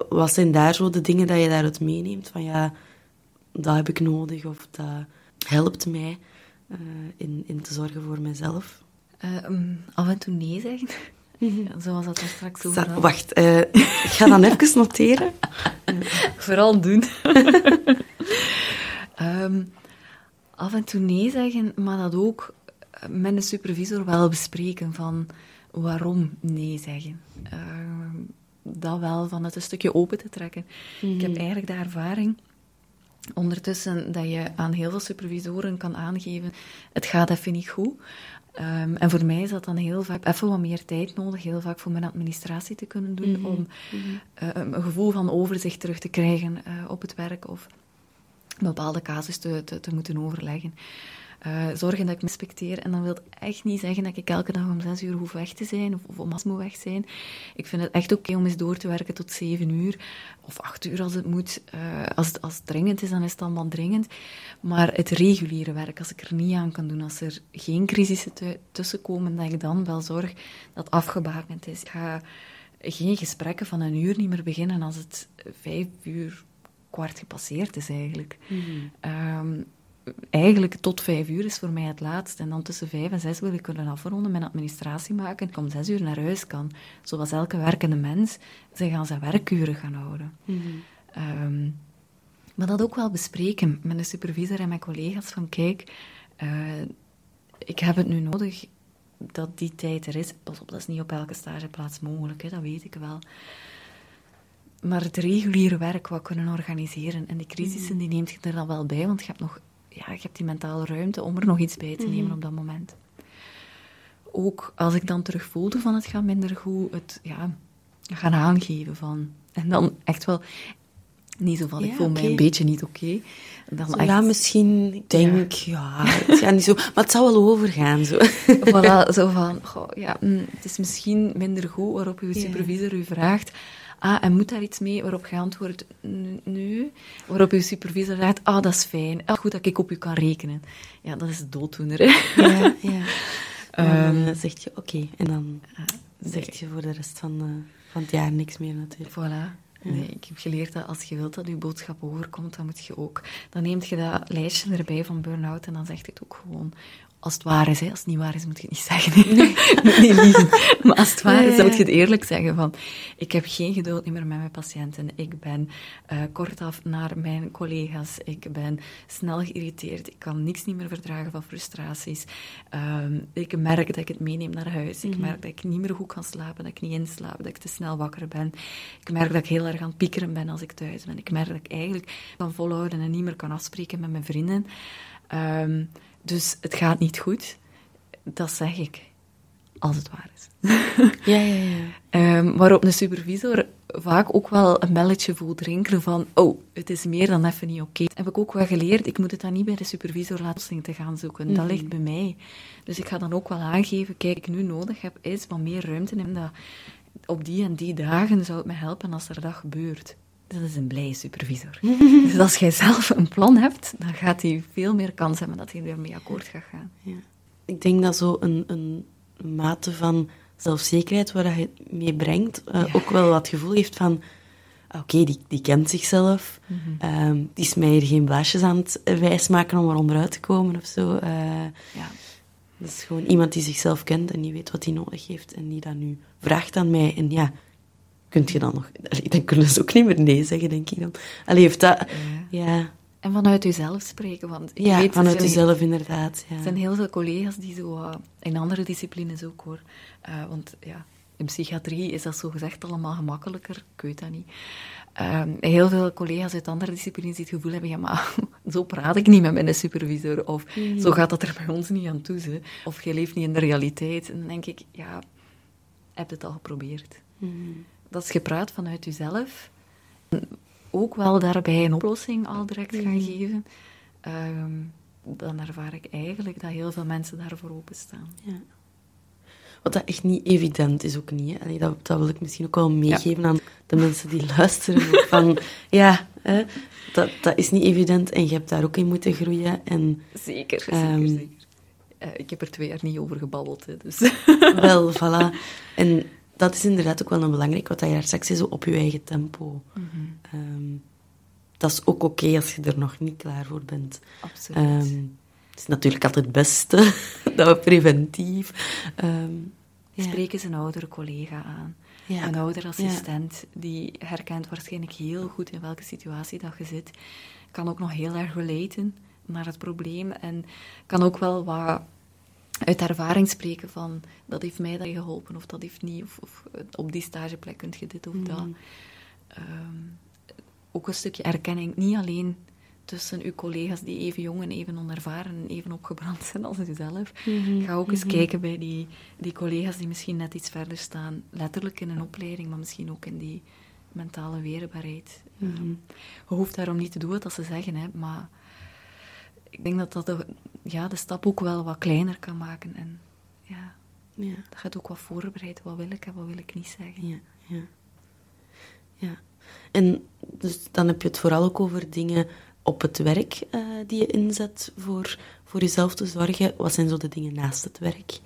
S1: Wat zijn daar zo de dingen dat je daaruit meeneemt? Van ja, dat heb ik nodig of dat helpt mij eh, in, in te zorgen voor mezelf.
S2: Ehm, af en toe nee zeggen. Ja, Zoals dat er straks over
S1: Sa-
S2: had.
S1: wacht, eh, ik ga dan even noteren.
S2: Vooral doen. Ehm, af en toe nee zeggen, maar dat ook eh, met een supervisor wel bespreken van waarom nee zeggen. Ehm, dat wel, van het een stukje open te trekken. Ik heb eigenlijk de ervaring ondertussen dat je aan heel veel supervisoren kan aangeven, het gaat even niet goed. Ehm, en voor mij is dat dan heel vaak even wat meer tijd nodig, heel vaak voor mijn administratie te kunnen doen, om eh, een gevoel van overzicht terug te krijgen eh, op het werk of een bepaalde casus te, te, te moeten overleggen. Eh, zorgen dat ik me respecteer. En dan wil echt niet zeggen dat ik elke dag om zes uur hoef weg te zijn of, of om as moet weg zijn. Ik vind het echt oké om eens door te werken tot zeven uur of acht uur als het moet. Eh, als, het, als het dringend is, dan is het allemaal dringend. Maar het reguliere werk, als ik er niet aan kan doen, als er geen crisissen tu- tussenkomen, dat ik dan wel zorg dat het afgebakend is. Ik ga geen gesprekken van een uur niet meer beginnen als het vijf uur kwart gepasseerd is eigenlijk. Ehm, eigenlijk tot vijf uur is voor mij het laatst. En dan tussen vijf en zes wil ik kunnen afronden, mijn administratie maken. Ik om zes uur naar huis kan. Zoals elke werkende mens zich aan zijn werkuren gaan houden. Ehm, maar dat ook wel bespreken met de supervisor en mijn collega's. Van kijk, eh, ik heb het nu nodig dat die tijd er is. Pas op, dat is niet op elke stageplaats mogelijk, hè, dat weet ik wel. Maar het reguliere werk wat kunnen organiseren en die crisissen, die neemt je er dan wel bij, want je hebt, nog, ja, je hebt die mentale ruimte om er nog iets bij te nemen op dat moment. Ook als ik dan terug voelde van het gaat minder goed, het ja, gaan aangeven van... En dan echt wel... Niet zo van, ik voel mij
S1: oké.
S2: een beetje niet oké. Dan
S1: Zo,
S2: echt-
S1: ja, misschien, ik denk, ja. het gaat niet zo, maar het zal wel overgaan. Zo.
S2: voilà, zo van, goh, ja, mm, het is misschien minder goed waarop uw supervisor u vraagt, ah, en moet daar iets mee? Waarop je antwoordt, "N- nee. Waarop uw supervisor zegt, ah, dat is fijn, ah, goed dat ik op u kan rekenen. Ja, dat is het dooddoener, hè.
S1: Ja, ja. Dan
S2: Ehm,
S1: eh, zeg je oké, en dan zeg je voor de rest van, eh, van het jaar niks meer natuurlijk.
S2: Voilà. Nee, ik heb geleerd dat als je wilt dat je boodschap overkomt, dan moet je ook... Dan neemt je dat lijstje erbij van burn-out en dan zegt je het ook gewoon... Als het waar is, hè. als het niet waar is, moet je het niet zeggen. Moet niet liegen. Maar als het waar is, dan moet je het eerlijk zeggen van... Ik heb geen geduld meer met mijn patiënten. Ik ben eh, kortaf naar mijn collega's. Ik ben snel geïrriteerd. Ik kan niks niet meer verdragen van frustraties. Ehm, ik merk dat ik het meeneem naar huis. Ik merk dat ik niet meer goed kan slapen, dat ik niet inslaap, dat ik te snel wakker ben. Ik merk dat ik heel erg aan het piekeren ben als ik thuis ben. Ik merk dat ik eigenlijk kan volhouden en niet meer kan afspreken met mijn vrienden. Ehm, dus het gaat niet goed. Dat zeg ik. Als het waar is.
S1: Ja, ja, ja.
S2: Ehm, waarop een supervisor vaak ook wel een belletje voelt rinkelen van oh, het is meer dan even niet oké. Heb ik ook wel geleerd, ik moet het dan niet bij de supervisor laten te gaan zoeken. Dat ligt bij mij. Dus ik ga dan ook wel aangeven, kijk, ik nu nodig heb, is wat meer ruimte in dat op die en die dagen zou het me helpen als er dat gebeurt. Dat is een blije supervisor. dus als jij zelf een plan hebt, dan gaat hij veel meer kans hebben dat hij ermee akkoord gaat gaan.
S1: ja. Ik denk dat zo een, een mate van zelfzekerheid waar dat je mee brengt, eh,
S2: Ja.
S1: ook wel wat gevoel heeft van... ah, Oké, die, die kent zichzelf. Ehm, die is mij hier geen blaasjes aan het eh, wijsmaken om er onderuit te komen of zo. Eh,
S2: Ja.
S1: Dat is gewoon iemand die zichzelf kent en die weet wat hij nodig heeft en die dat nu vraagt aan mij. En ja, kunt je dan nog... Allee, dan kunnen ze ook niet meer nee zeggen, denk ik dan. Allee, heeft dat... Ja,
S2: En vanuit jezelf spreken, want ik
S1: ja
S2: weet,
S1: vanuit jezelf inderdaad. Ja.
S2: Er zijn heel veel collega's die zo, uh, in andere disciplines ook hoor. Uh, want ja, in psychiatrie is dat zo gezegd allemaal gemakkelijker. Ik weet dat niet. Um, heel veel collega's uit andere disciplines die het gevoel hebben, ja, maar zo praat ik niet met mijn supervisor. Of zo gaat dat er bij ons niet aan toe. Hè. Of je leeft niet in de realiteit. En dan denk ik, ja, heb je het al geprobeerd? Dat is gepraat vanuit jezelf. Ook wel daarbij een oplossing al direct gaan geven. Um, dan ervaar ik eigenlijk dat heel veel mensen daarvoor openstaan.
S1: Ja. wat dat echt niet evident is ook niet. Hè. Allee, dat, dat wil ik misschien ook wel meegeven aan de mensen die luisteren. Van, ja, hè, dat, dat is niet evident en je hebt daar ook in moeten groeien. En,
S2: Zeker, zeker,
S1: Ehm,
S2: zeker. Eh, ik heb er twee jaar niet over gebabbeld, hè, dus...
S1: wel, voilà. En dat is inderdaad ook wel een belangrijk, wat dat je daar straks is, op je eigen tempo. Ehm, dat is ook oké als je er nog niet klaar voor bent.
S2: Absoluut.
S1: Ehm, het is natuurlijk altijd het beste dat we preventief. ehm, ja.
S2: Spreek eens een oudere collega aan.
S1: Ja.
S2: Een oudere assistent, die herkent waarschijnlijk heel goed in welke situatie dat je zit. Kan ook nog heel erg relaten naar het probleem. En kan ook wel wat uit ervaring spreken van... Dat heeft mij dat geholpen, of dat heeft niet. Of, of op die stageplek kun je dit of dat. Ehm, ook een stukje erkenning. Niet alleen tussen uw collega's die even jong en even onervaren en even opgebrand zijn als uzelf. Ga ook eens kijken bij die, die collega's die misschien net iets verder staan. Letterlijk in een opleiding, maar misschien ook in die mentale weerbaarheid. Ehm, je hoeft daarom niet te doen wat ze zeggen, hè, maar ik denk dat dat de, ja, de stap ook wel wat kleiner kan maken. En ja,
S1: Ja,
S2: dat gaat ook wat voorbereid. Wat wil ik en wat wil ik niet zeggen.
S1: ja, ja. Ja. En dus dan heb je het vooral ook over dingen op het werk eh, die je inzet voor, voor jezelf te zorgen. Wat zijn zo de dingen naast het werk?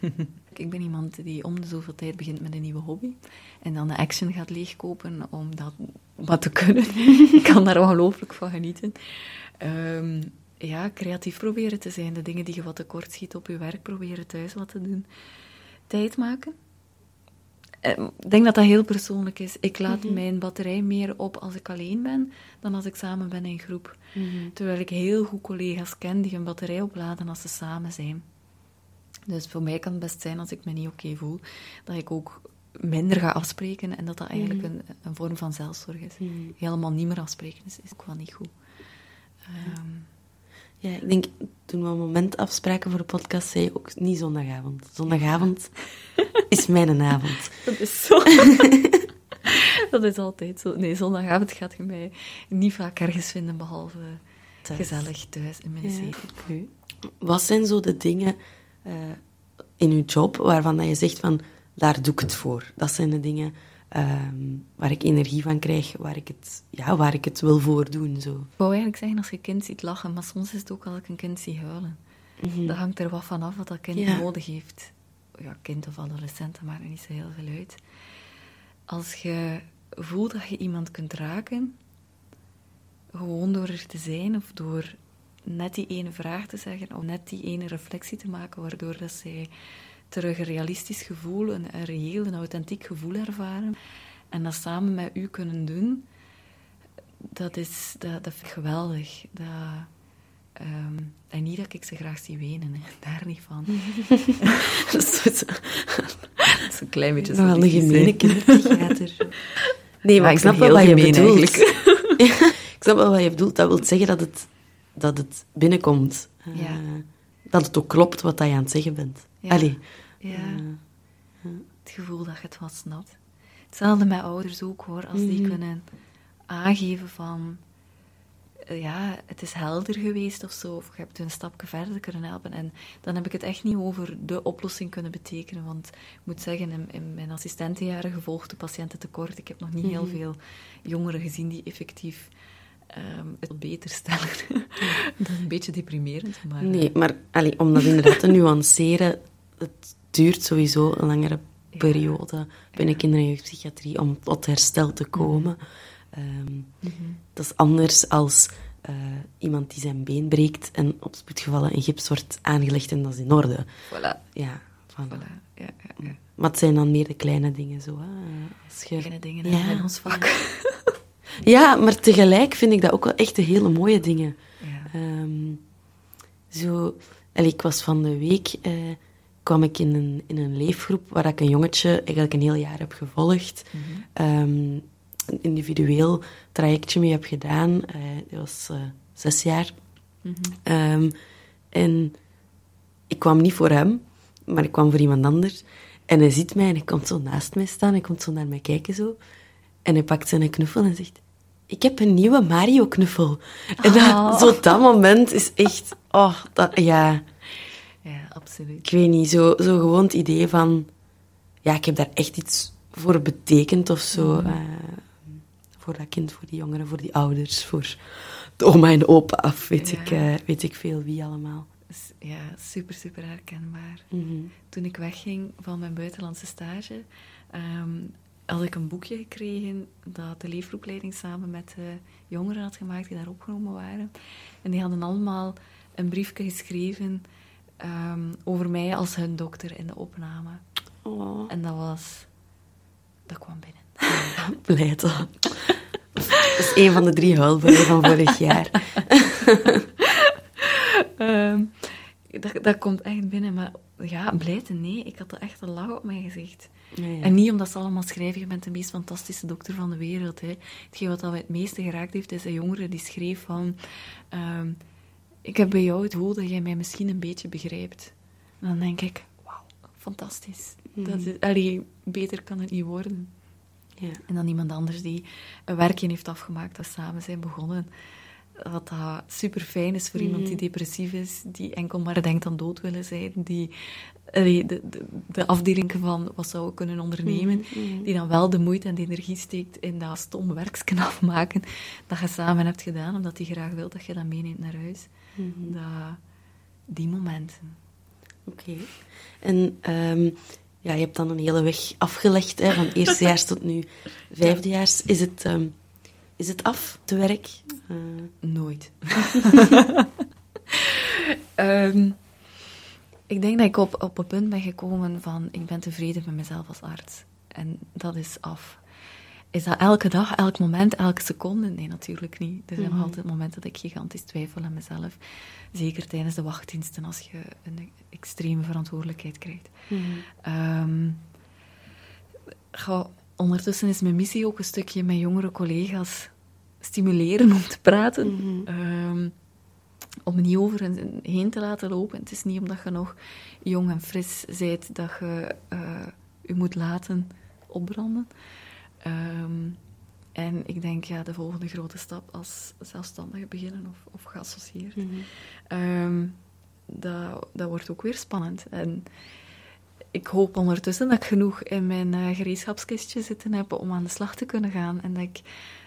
S2: Ik ben iemand die om de zoveel tijd begint met een nieuwe hobby. En dan de action gaat leegkopen om dat wat te kunnen. ik kan daar ongelooflijk van genieten. Ehm, ja, creatief proberen te zijn. De dingen die je wat tekort schiet op je werk, proberen thuis wat te doen. Tijd maken. Ehm, Ik denk dat dat heel persoonlijk is. Ik laat mijn batterij meer op als ik alleen ben, dan als ik samen ben in groep. Terwijl ik heel goed collega's ken die hun batterij opladen als ze samen zijn. Dus voor mij kan het best zijn, als ik me niet oké voel, dat ik ook minder ga afspreken en dat dat eigenlijk een, een vorm van zelfzorg is. Helemaal niet meer afspreken is, is ook wel niet goed. Ehm,
S1: Ja, ik denk, toen we een moment afspraken voor de podcast, zei je ook niet zondagavond. Zondagavond is mijn avond.
S2: dat is zo. dat is altijd zo. Nee, zondagavond gaat je mij niet vaak ergens vinden, behalve
S1: Thuis.
S2: gezellig thuis in mijn
S1: Ja.
S2: zetel.
S1: Wat zijn zo de dingen eh, in je job waarvan dat je zegt van, daar doe ik het voor. Dat zijn de dingen ehm, waar ik energie van krijg, waar ik het, ja, waar ik het wil voor doen. Zo.
S2: Ik wou eigenlijk zeggen als je kind ziet lachen, maar soms is het ook als ik een kind zie huilen. Dat hangt er wat van af wat dat kind
S1: Ja.
S2: nodig heeft. Ja, kind of adolescent, dat maakt niet zo heel veel uit. Als je voelt dat je iemand kunt raken, gewoon door er te zijn of door net die ene vraag te zeggen of net die ene reflectie te maken, waardoor dat zij terug een realistisch gevoel, een, een reëel, een authentiek gevoel ervaren en dat samen met u kunnen doen, dat is dat, dat vind ik geweldig. Dat, ehm, en niet dat ik ze graag zie wenen, hè. daar niet van.
S1: dat is zo- zo-
S2: dat is een klein beetje
S1: wel een gemene kinderpsychiater. Nee, maar ik snap wel wat je bedoelt. Ja, ik snap wel wat je bedoelt. Dat wil zeggen dat het, dat het binnenkomt. Eh. Dat het ook klopt wat je aan het zeggen bent.
S2: Ja.
S1: Allee.
S2: Ja. Het gevoel dat je het wat snapt. Hetzelfde met ouders ook hoor, als die kunnen aangeven van eh, ja, het is helder geweest of zo, of je hebt een stapje verder kunnen helpen. En dan heb ik het echt niet over de oplossing kunnen betekenen, want ik moet zeggen, in, in mijn assistentenjaren gevolgd de patiëntentekort, ik heb nog niet heel veel jongeren gezien die effectief ehm, het beter stellen. dat is een beetje deprimerend, maar...
S1: Nee, maar allee, om dat inderdaad te nuanceren, het duurt sowieso een langere periode binnen kinder- en jeugdpsychiatrie om tot herstel te komen. Ehm, Dat is anders als eh, iemand die zijn been breekt en op spoedgevallen een gips wordt aangelegd en dat is in orde.
S2: Voilà.
S1: Ja, van,
S2: Voilà. Ja, ja, ja.
S1: Maar het zijn dan meer de kleine dingen zo. Hè? Als je...
S2: Kleine dingen
S1: Ja.
S2: in ons vak.
S1: Ja, maar tegelijk vind ik dat ook wel echt de hele mooie dingen. Ehm, zo, ik was van de week, eh, kwam ik in een, in een leefgroep waar ik een jongetje eigenlijk een heel jaar heb gevolgd. Ehm, een individueel trajectje mee heb gedaan. Eh dat was eh, zes jaar. Ehm, en ik kwam niet voor hem, maar ik kwam voor iemand anders. En hij ziet mij en hij komt zo naast mij staan. Hij komt zo naar mij kijken zo. En hij pakt zijn knuffel en zegt... Ik heb een nieuwe Mario-knuffel. En dat,
S2: Oh.
S1: zo dat moment is echt... Oh, dat, ja.
S2: Absoluut.
S1: Ik weet niet, zo, zo gewoon het idee van... Ja, ik heb daar echt iets voor betekend of zo.
S2: Mhm.
S1: eh, voor dat kind, voor die jongeren, voor die ouders, voor de oma en opa, of weet,
S2: Ja.
S1: ik, eh, weet ik veel wie allemaal.
S2: Ja, super, super herkenbaar.
S1: Mhm.
S2: Toen ik wegging van mijn buitenlandse stage, ehm, had ik een boekje gekregen dat de leefgroepleiding samen met de jongeren had gemaakt die daar opgenomen waren. En die hadden allemaal een briefje geschreven ehm, over mij als hun dokter in de opname.
S1: Oh,
S2: En dat was... Dat kwam binnen.
S1: blij toch? Dat is een van de drie huilbuien van vorig jaar.
S2: Ehm, dat, dat komt echt binnen, maar ja, blijte nee. Ik had er echt een lach op mijn gezicht.
S1: Ja, ja.
S2: En niet omdat ze allemaal schrijven, je bent de meest fantastische dokter van de wereld. Hè. Hetgeen wat dat mij het meeste geraakt heeft, is een jongere die schreef van... ehm, ik heb bij jou het gevoel dat jij mij misschien een beetje begrijpt. En dan denk ik, wauw, fantastisch. Dat is, allee, beter kan het niet worden.
S1: Ja.
S2: En dan iemand anders die een werkje heeft afgemaakt dat samen zijn begonnen. Wat dat super fijn is voor iemand die depressief is, die enkel maar denkt aan dood willen zijn, die de, de, de afdeling van wat zou ik kunnen ondernemen, die dan wel de moeite en de energie steekt in dat stom werksken afmaken dat je samen hebt gedaan, omdat hij graag wil dat je dat meeneemt naar huis. dat, die momenten.
S1: Oké. En ehm, ja, je hebt dan een hele weg afgelegd, hè, van eerstejaars tot nu vijfdejaars. Is het, ehm, is het af, te werk? Eh,
S2: Nooit. Ehm, ik denk dat ik op, op een punt ben gekomen van ik ben tevreden met mezelf als arts. En dat is af. Is dat elke dag, elk moment, elke seconde? Nee, natuurlijk niet. Er zijn nog altijd momenten dat ik gigantisch twijfel aan mezelf. Zeker tijdens de wachtdiensten als je een extreme verantwoordelijkheid krijgt. Goh, ondertussen is mijn missie ook een stukje met jongere collega's stimuleren om te praten. Ehm, om niet over hen heen te laten lopen. Het is niet omdat je nog jong en fris bent dat je eh, je moet laten opbranden. Ehm, en ik denk, ja, de volgende grote stap als zelfstandige beginnen of, of geassocieerd. Ehm, dat, dat wordt ook weer spannend. En ik hoop ondertussen dat ik genoeg in mijn eh, gereedschapskistje zitten heb om aan de slag te kunnen gaan. En dat ik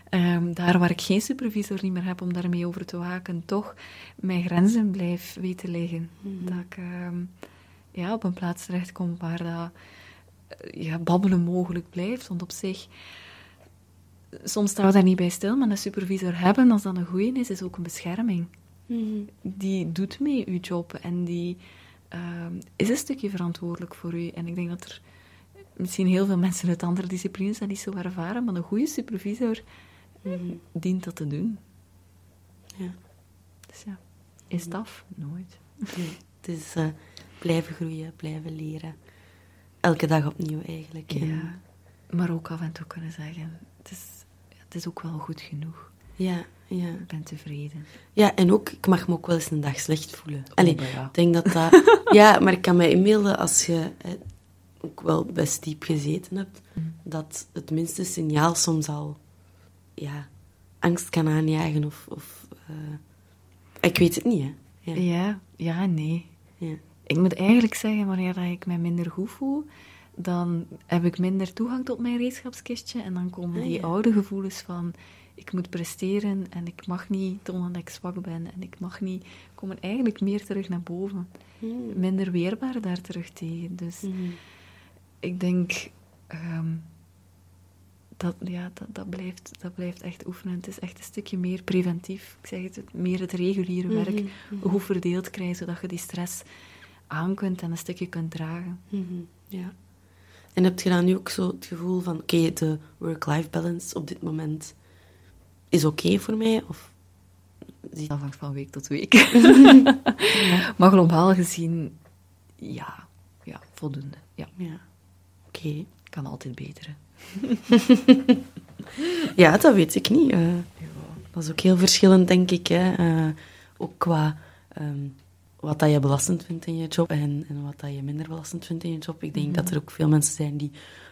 S2: ehm, daar waar ik geen supervisor niet meer heb om daarmee over te waken, toch mijn grenzen blijf weten liggen. Dat ik ehm, ja, op een plaats terechtkom waar dat, eh, ja, babbelen mogelijk blijft. Want op zich, soms staan we daar niet bij stil, maar een supervisor hebben, als dat een goeie is, is ook een bescherming. Die doet mee uw job en die ehm, is een stukje verantwoordelijk voor u. En ik denk dat er misschien heel veel mensen uit andere disciplines dat niet zo ervaren, maar een goede supervisor dient dat te doen.
S1: Ja.
S2: Dus ja, is het af? Nooit.
S1: Nee, het is eh, blijven groeien, blijven leren. Elke dag opnieuw eigenlijk. En-
S2: Ja. Maar ook af en toe kunnen zeggen, het is, het is ook wel goed genoeg.
S1: ja, ja.
S2: Ik ben tevreden.
S1: Ja, en ook, ik mag me ook wel eens een dag slecht voelen. Allee,
S2: maar ja.
S1: denk dat dat... ja, maar ik kan me inbeelden als je eh, ook wel best diep gezeten hebt, dat het minste signaal soms al ja, angst kan aanjagen of... of eh, ik weet het niet, hè. Ja.
S2: Ja, ja, nee.
S1: Ja.
S2: Ik moet eigenlijk zeggen, wanneer dat ik mij minder goed voel, dan heb ik minder toegang tot mijn gereedschapskistje. En dan komen
S1: Ah,
S2: die
S1: ja.
S2: oude gevoelens van, ik moet presteren en ik mag niet tonen dat ik zwak ben. En ik mag niet, komen eigenlijk meer terug naar boven.
S1: Hmm.
S2: Minder weerbaar daar terug tegen. Dus
S1: Mhm.
S2: ik denk, ehm, dat, ja, dat, dat, blijft, dat blijft echt oefenen. Het is echt een stukje meer preventief. Ik zeg het, meer het reguliere werk goed verdeeld krijgen, zodat je die stress aan kunt en een stukje kunt dragen.
S1: Mhm, Ja. En heb je dan nu ook zo het gevoel van, oké, de work-life balance op dit moment is oké voor mij? Of
S2: Dat hangt van week tot week. Maar globaal gezien, ja, ja voldoende. Ja,
S1: Ja. Oké.
S2: kan altijd beter.
S1: Ja, dat weet ik niet. eh. dat is ook heel verschillend, denk ik. Hè. Eh, ook qua ehm, wat dat je belastend vindt in je job en, en wat dat je minder belastend vindt in je job. Ik denk dat er ook veel mensen zijn die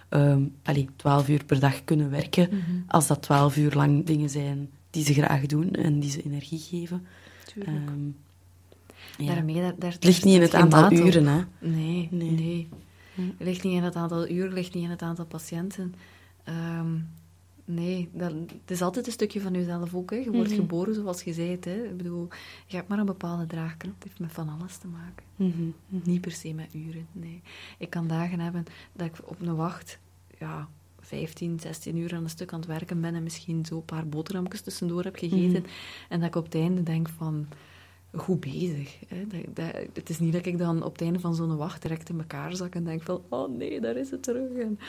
S1: ehm allee, 12 uur per dag kunnen werken. Als dat 12 uur lang dingen zijn die ze graag doen en die ze energie geven. Ehm,
S2: Ja. Daarmee, daar, daar,
S1: het ligt niet in het aantal uren, hè?
S2: Nee, nee. nee. Het ligt niet in het aantal uren, het ligt niet in het aantal patiënten. Um, nee, dat, het is altijd een stukje van jezelf ook. Hè. Je wordt mhm. geboren zoals je zei. Hè. Ik bedoel, je hebt maar een bepaalde draagkracht. Het heeft met van alles te maken. Mhm, mhm. Niet per se met uren, nee. Ik kan dagen hebben dat ik op een wacht... Ja, 15, 16 uur aan een stuk aan het werken ben en misschien zo een paar boterhammetjes tussendoor heb gegeten. En dat ik op het einde denk van goed bezig. Hè. Dat, dat, het is niet dat ik dan op het einde van zo'n wacht direct in elkaar zak en denk van, oh nee, daar is het terug. En,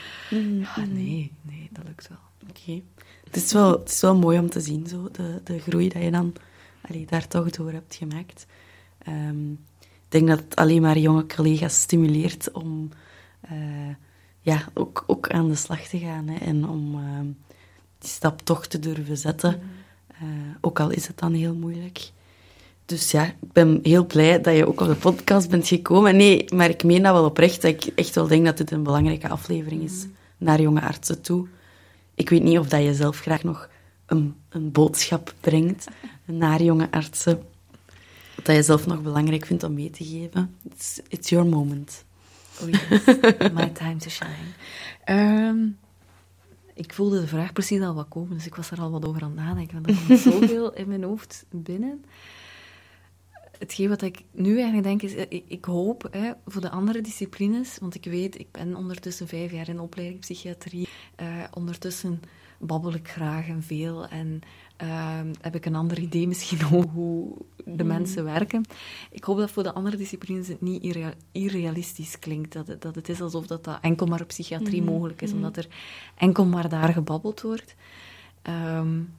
S2: Ja, nee, nee, dat lukt wel.
S1: Oké. Het, is wel, het is wel mooi om te zien, zo, de, de groei dat je dan allee, daar toch door hebt gemaakt. Um, ik denk dat het alleen maar jonge collega's stimuleert om uh, ja, ook, ook aan de slag te gaan hè, en om uh, die stap toch te durven zetten. Uh, ook al is het dan heel moeilijk. Dus ja, ik ben heel blij dat je ook op de podcast bent gekomen. Nee, maar ik meen dat wel oprecht. Dat ik echt wel denk dat dit een belangrijke aflevering is naar jonge artsen toe. Ik weet niet of dat je zelf graag nog een, een boodschap brengt naar jonge artsen. Dat je zelf nog belangrijk vindt om mee te geven. It's, it's your moment.
S2: Oh yes, my time to shine. Ehm, ik voelde de vraag precies al wat komen, dus ik was er al wat over aan het nadenken. Want er komt zoveel in mijn hoofd binnen hetgeen wat ik nu eigenlijk denk is, eh, ik, hoop hè, voor de andere disciplines, want ik weet, ik ben ondertussen vijf jaar in opleiding psychiatrie, uh, ondertussen babbel ik graag en veel en uh, heb ik een ander idee misschien over hoe de mm. mensen werken. Ik hoop dat voor de andere disciplines het niet irrealistisch klinkt, dat het, dat het is alsof dat, dat enkel maar op psychiatrie mm. mogelijk is, mm. omdat er enkel maar daar gebabbeld wordt. Um,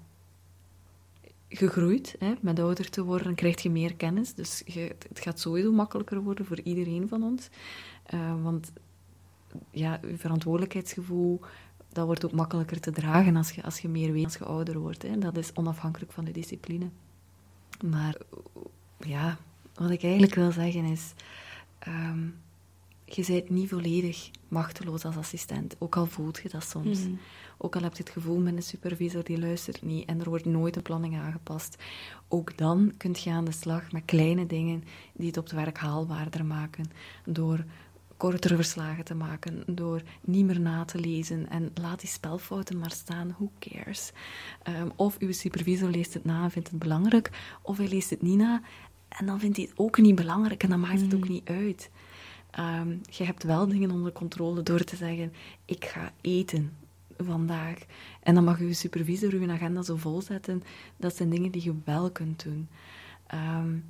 S2: gegroeid. Hè. Met ouder te worden krijg je meer kennis. Dus je, het gaat sowieso makkelijker worden voor iedereen van ons. Uh, want ja, je verantwoordelijkheidsgevoel, dat wordt ook makkelijker te dragen als je, als je meer weet, als je ouder wordt. Hè. Dat is onafhankelijk van de discipline. Maar ja, wat ik eigenlijk wil zeggen is... Um, je bent niet volledig machteloos als assistent, ook al voelt je dat soms. Mhm. Ook al heb je het gevoel met een supervisor die luistert niet en er wordt nooit een planning aangepast. Ook dan kun je aan de slag met kleine dingen die het op het werk haalbaarder maken. Door kortere verslagen te maken, door niet meer na te lezen en laat die spelfouten maar staan, who cares. Um, of uw supervisor leest het na en vindt het belangrijk, of hij leest het niet na en dan vindt hij het ook niet belangrijk en dan maakt het ook mhm. niet uit. Um, je hebt wel dingen onder controle door te zeggen: ik ga eten vandaag. En dan mag je supervisor je agenda zo vol zetten. Dat zijn dingen die je wel kunt doen. Um,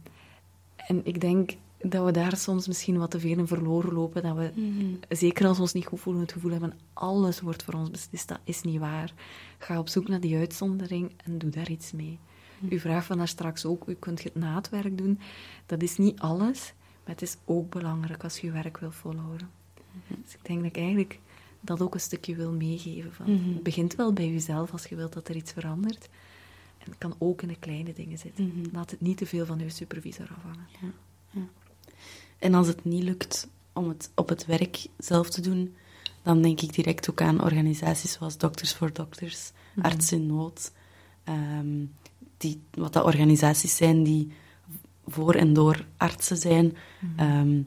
S2: en ik denk dat we daar soms misschien wat te veel in verloren lopen. Dat we, mhm. zeker als we ons niet goed voelen, het gevoel hebben: alles wordt voor ons beslist. Dat is niet waar. Ga op zoek naar die uitzondering en doe daar iets mee. Mm U vraagt van daar straks ook: u kunt het na het werk doen. Dat is niet alles. Maar het is ook belangrijk als je je werk wil volhouden. Mhm. Dus ik denk dat ik eigenlijk dat ook een stukje wil meegeven. Van, mhm. Het begint wel bij jezelf als je wilt dat er iets verandert. En het kan ook in de kleine dingen zitten. Mhm. Laat het niet te veel van je supervisor afhangen. Ja, ja.
S1: En als het niet lukt om het op het werk zelf te doen, dan denk ik direct ook aan organisaties zoals Doctors for Doctors, Artsen in Nood. Ehm, die, wat dat organisaties zijn die voor en door artsen zijn, mhm.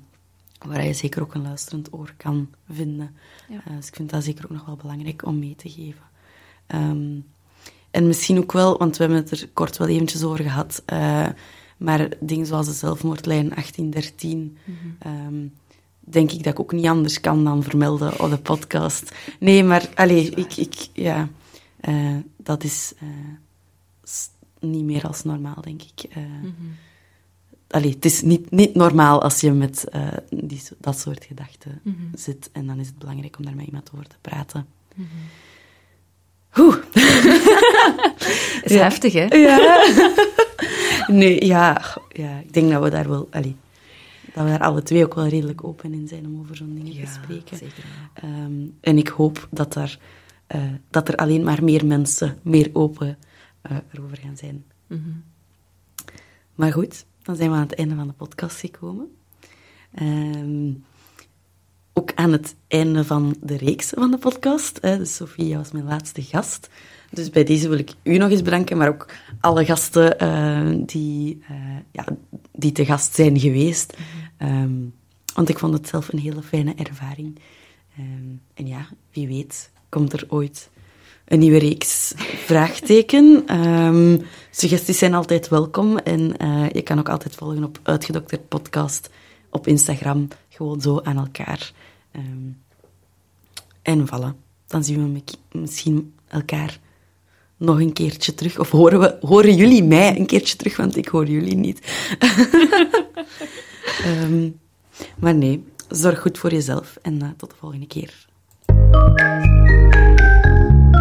S1: Waar je zeker ook een luisterend oor kan vinden. Eh, dus ik vind dat zeker ook nog wel belangrijk om mee te geven. Ehm, en misschien ook wel, want we hebben het er kort wel eventjes over gehad, uh, maar dingen zoals de zelfmoordlijn 1813, mm ehm, denk ik dat ik ook niet anders kan dan vermelden op de podcast. Nee, maar allee, ik, ik, ja, uh, dat is niet meer als normaal, denk ik. Mm allee, het is niet, niet normaal als je met uh, die, dat soort gedachten mm -hmm. zit. En dan is het belangrijk om daar met iemand over te praten. Mm -hmm. Oeh.
S2: is ja. heftig, hè?
S1: Ja. nee, ja, ja, ik denk dat we daar wel... Allee, dat we daar alle twee ook wel redelijk open in zijn om over zo'n dingen ja, te spreken. Zeker, um, en ik hoop dat, daar, uh, dat er alleen maar meer mensen meer open uh, erover gaan zijn. Mm -hmm. Maar goed, dan zijn we aan het einde van de podcast gekomen. Um, ook aan het einde van de reeks van de podcast. Hè. Dus was mijn laatste gast. Dus bij deze wil ik u nog eens bedanken, maar ook alle gasten uh, die, uh, ja, die te gast zijn geweest. Ehm, want ik vond het zelf een hele fijne ervaring. Ehm, en ja, wie weet komt er ooit een nieuwe reeks vraagteken. Ehm, suggesties zijn altijd welkom en uh, je kan ook altijd volgen op Uitgedokterd Podcast op Instagram. Gewoon zo aan elkaar. Um, en voilà, dan zien we misschien elkaar nog een keertje terug. Of horen, we, horen jullie mij een keertje terug, want ik hoor jullie niet. um, maar nee, zorg goed voor jezelf en uh, tot de volgende keer.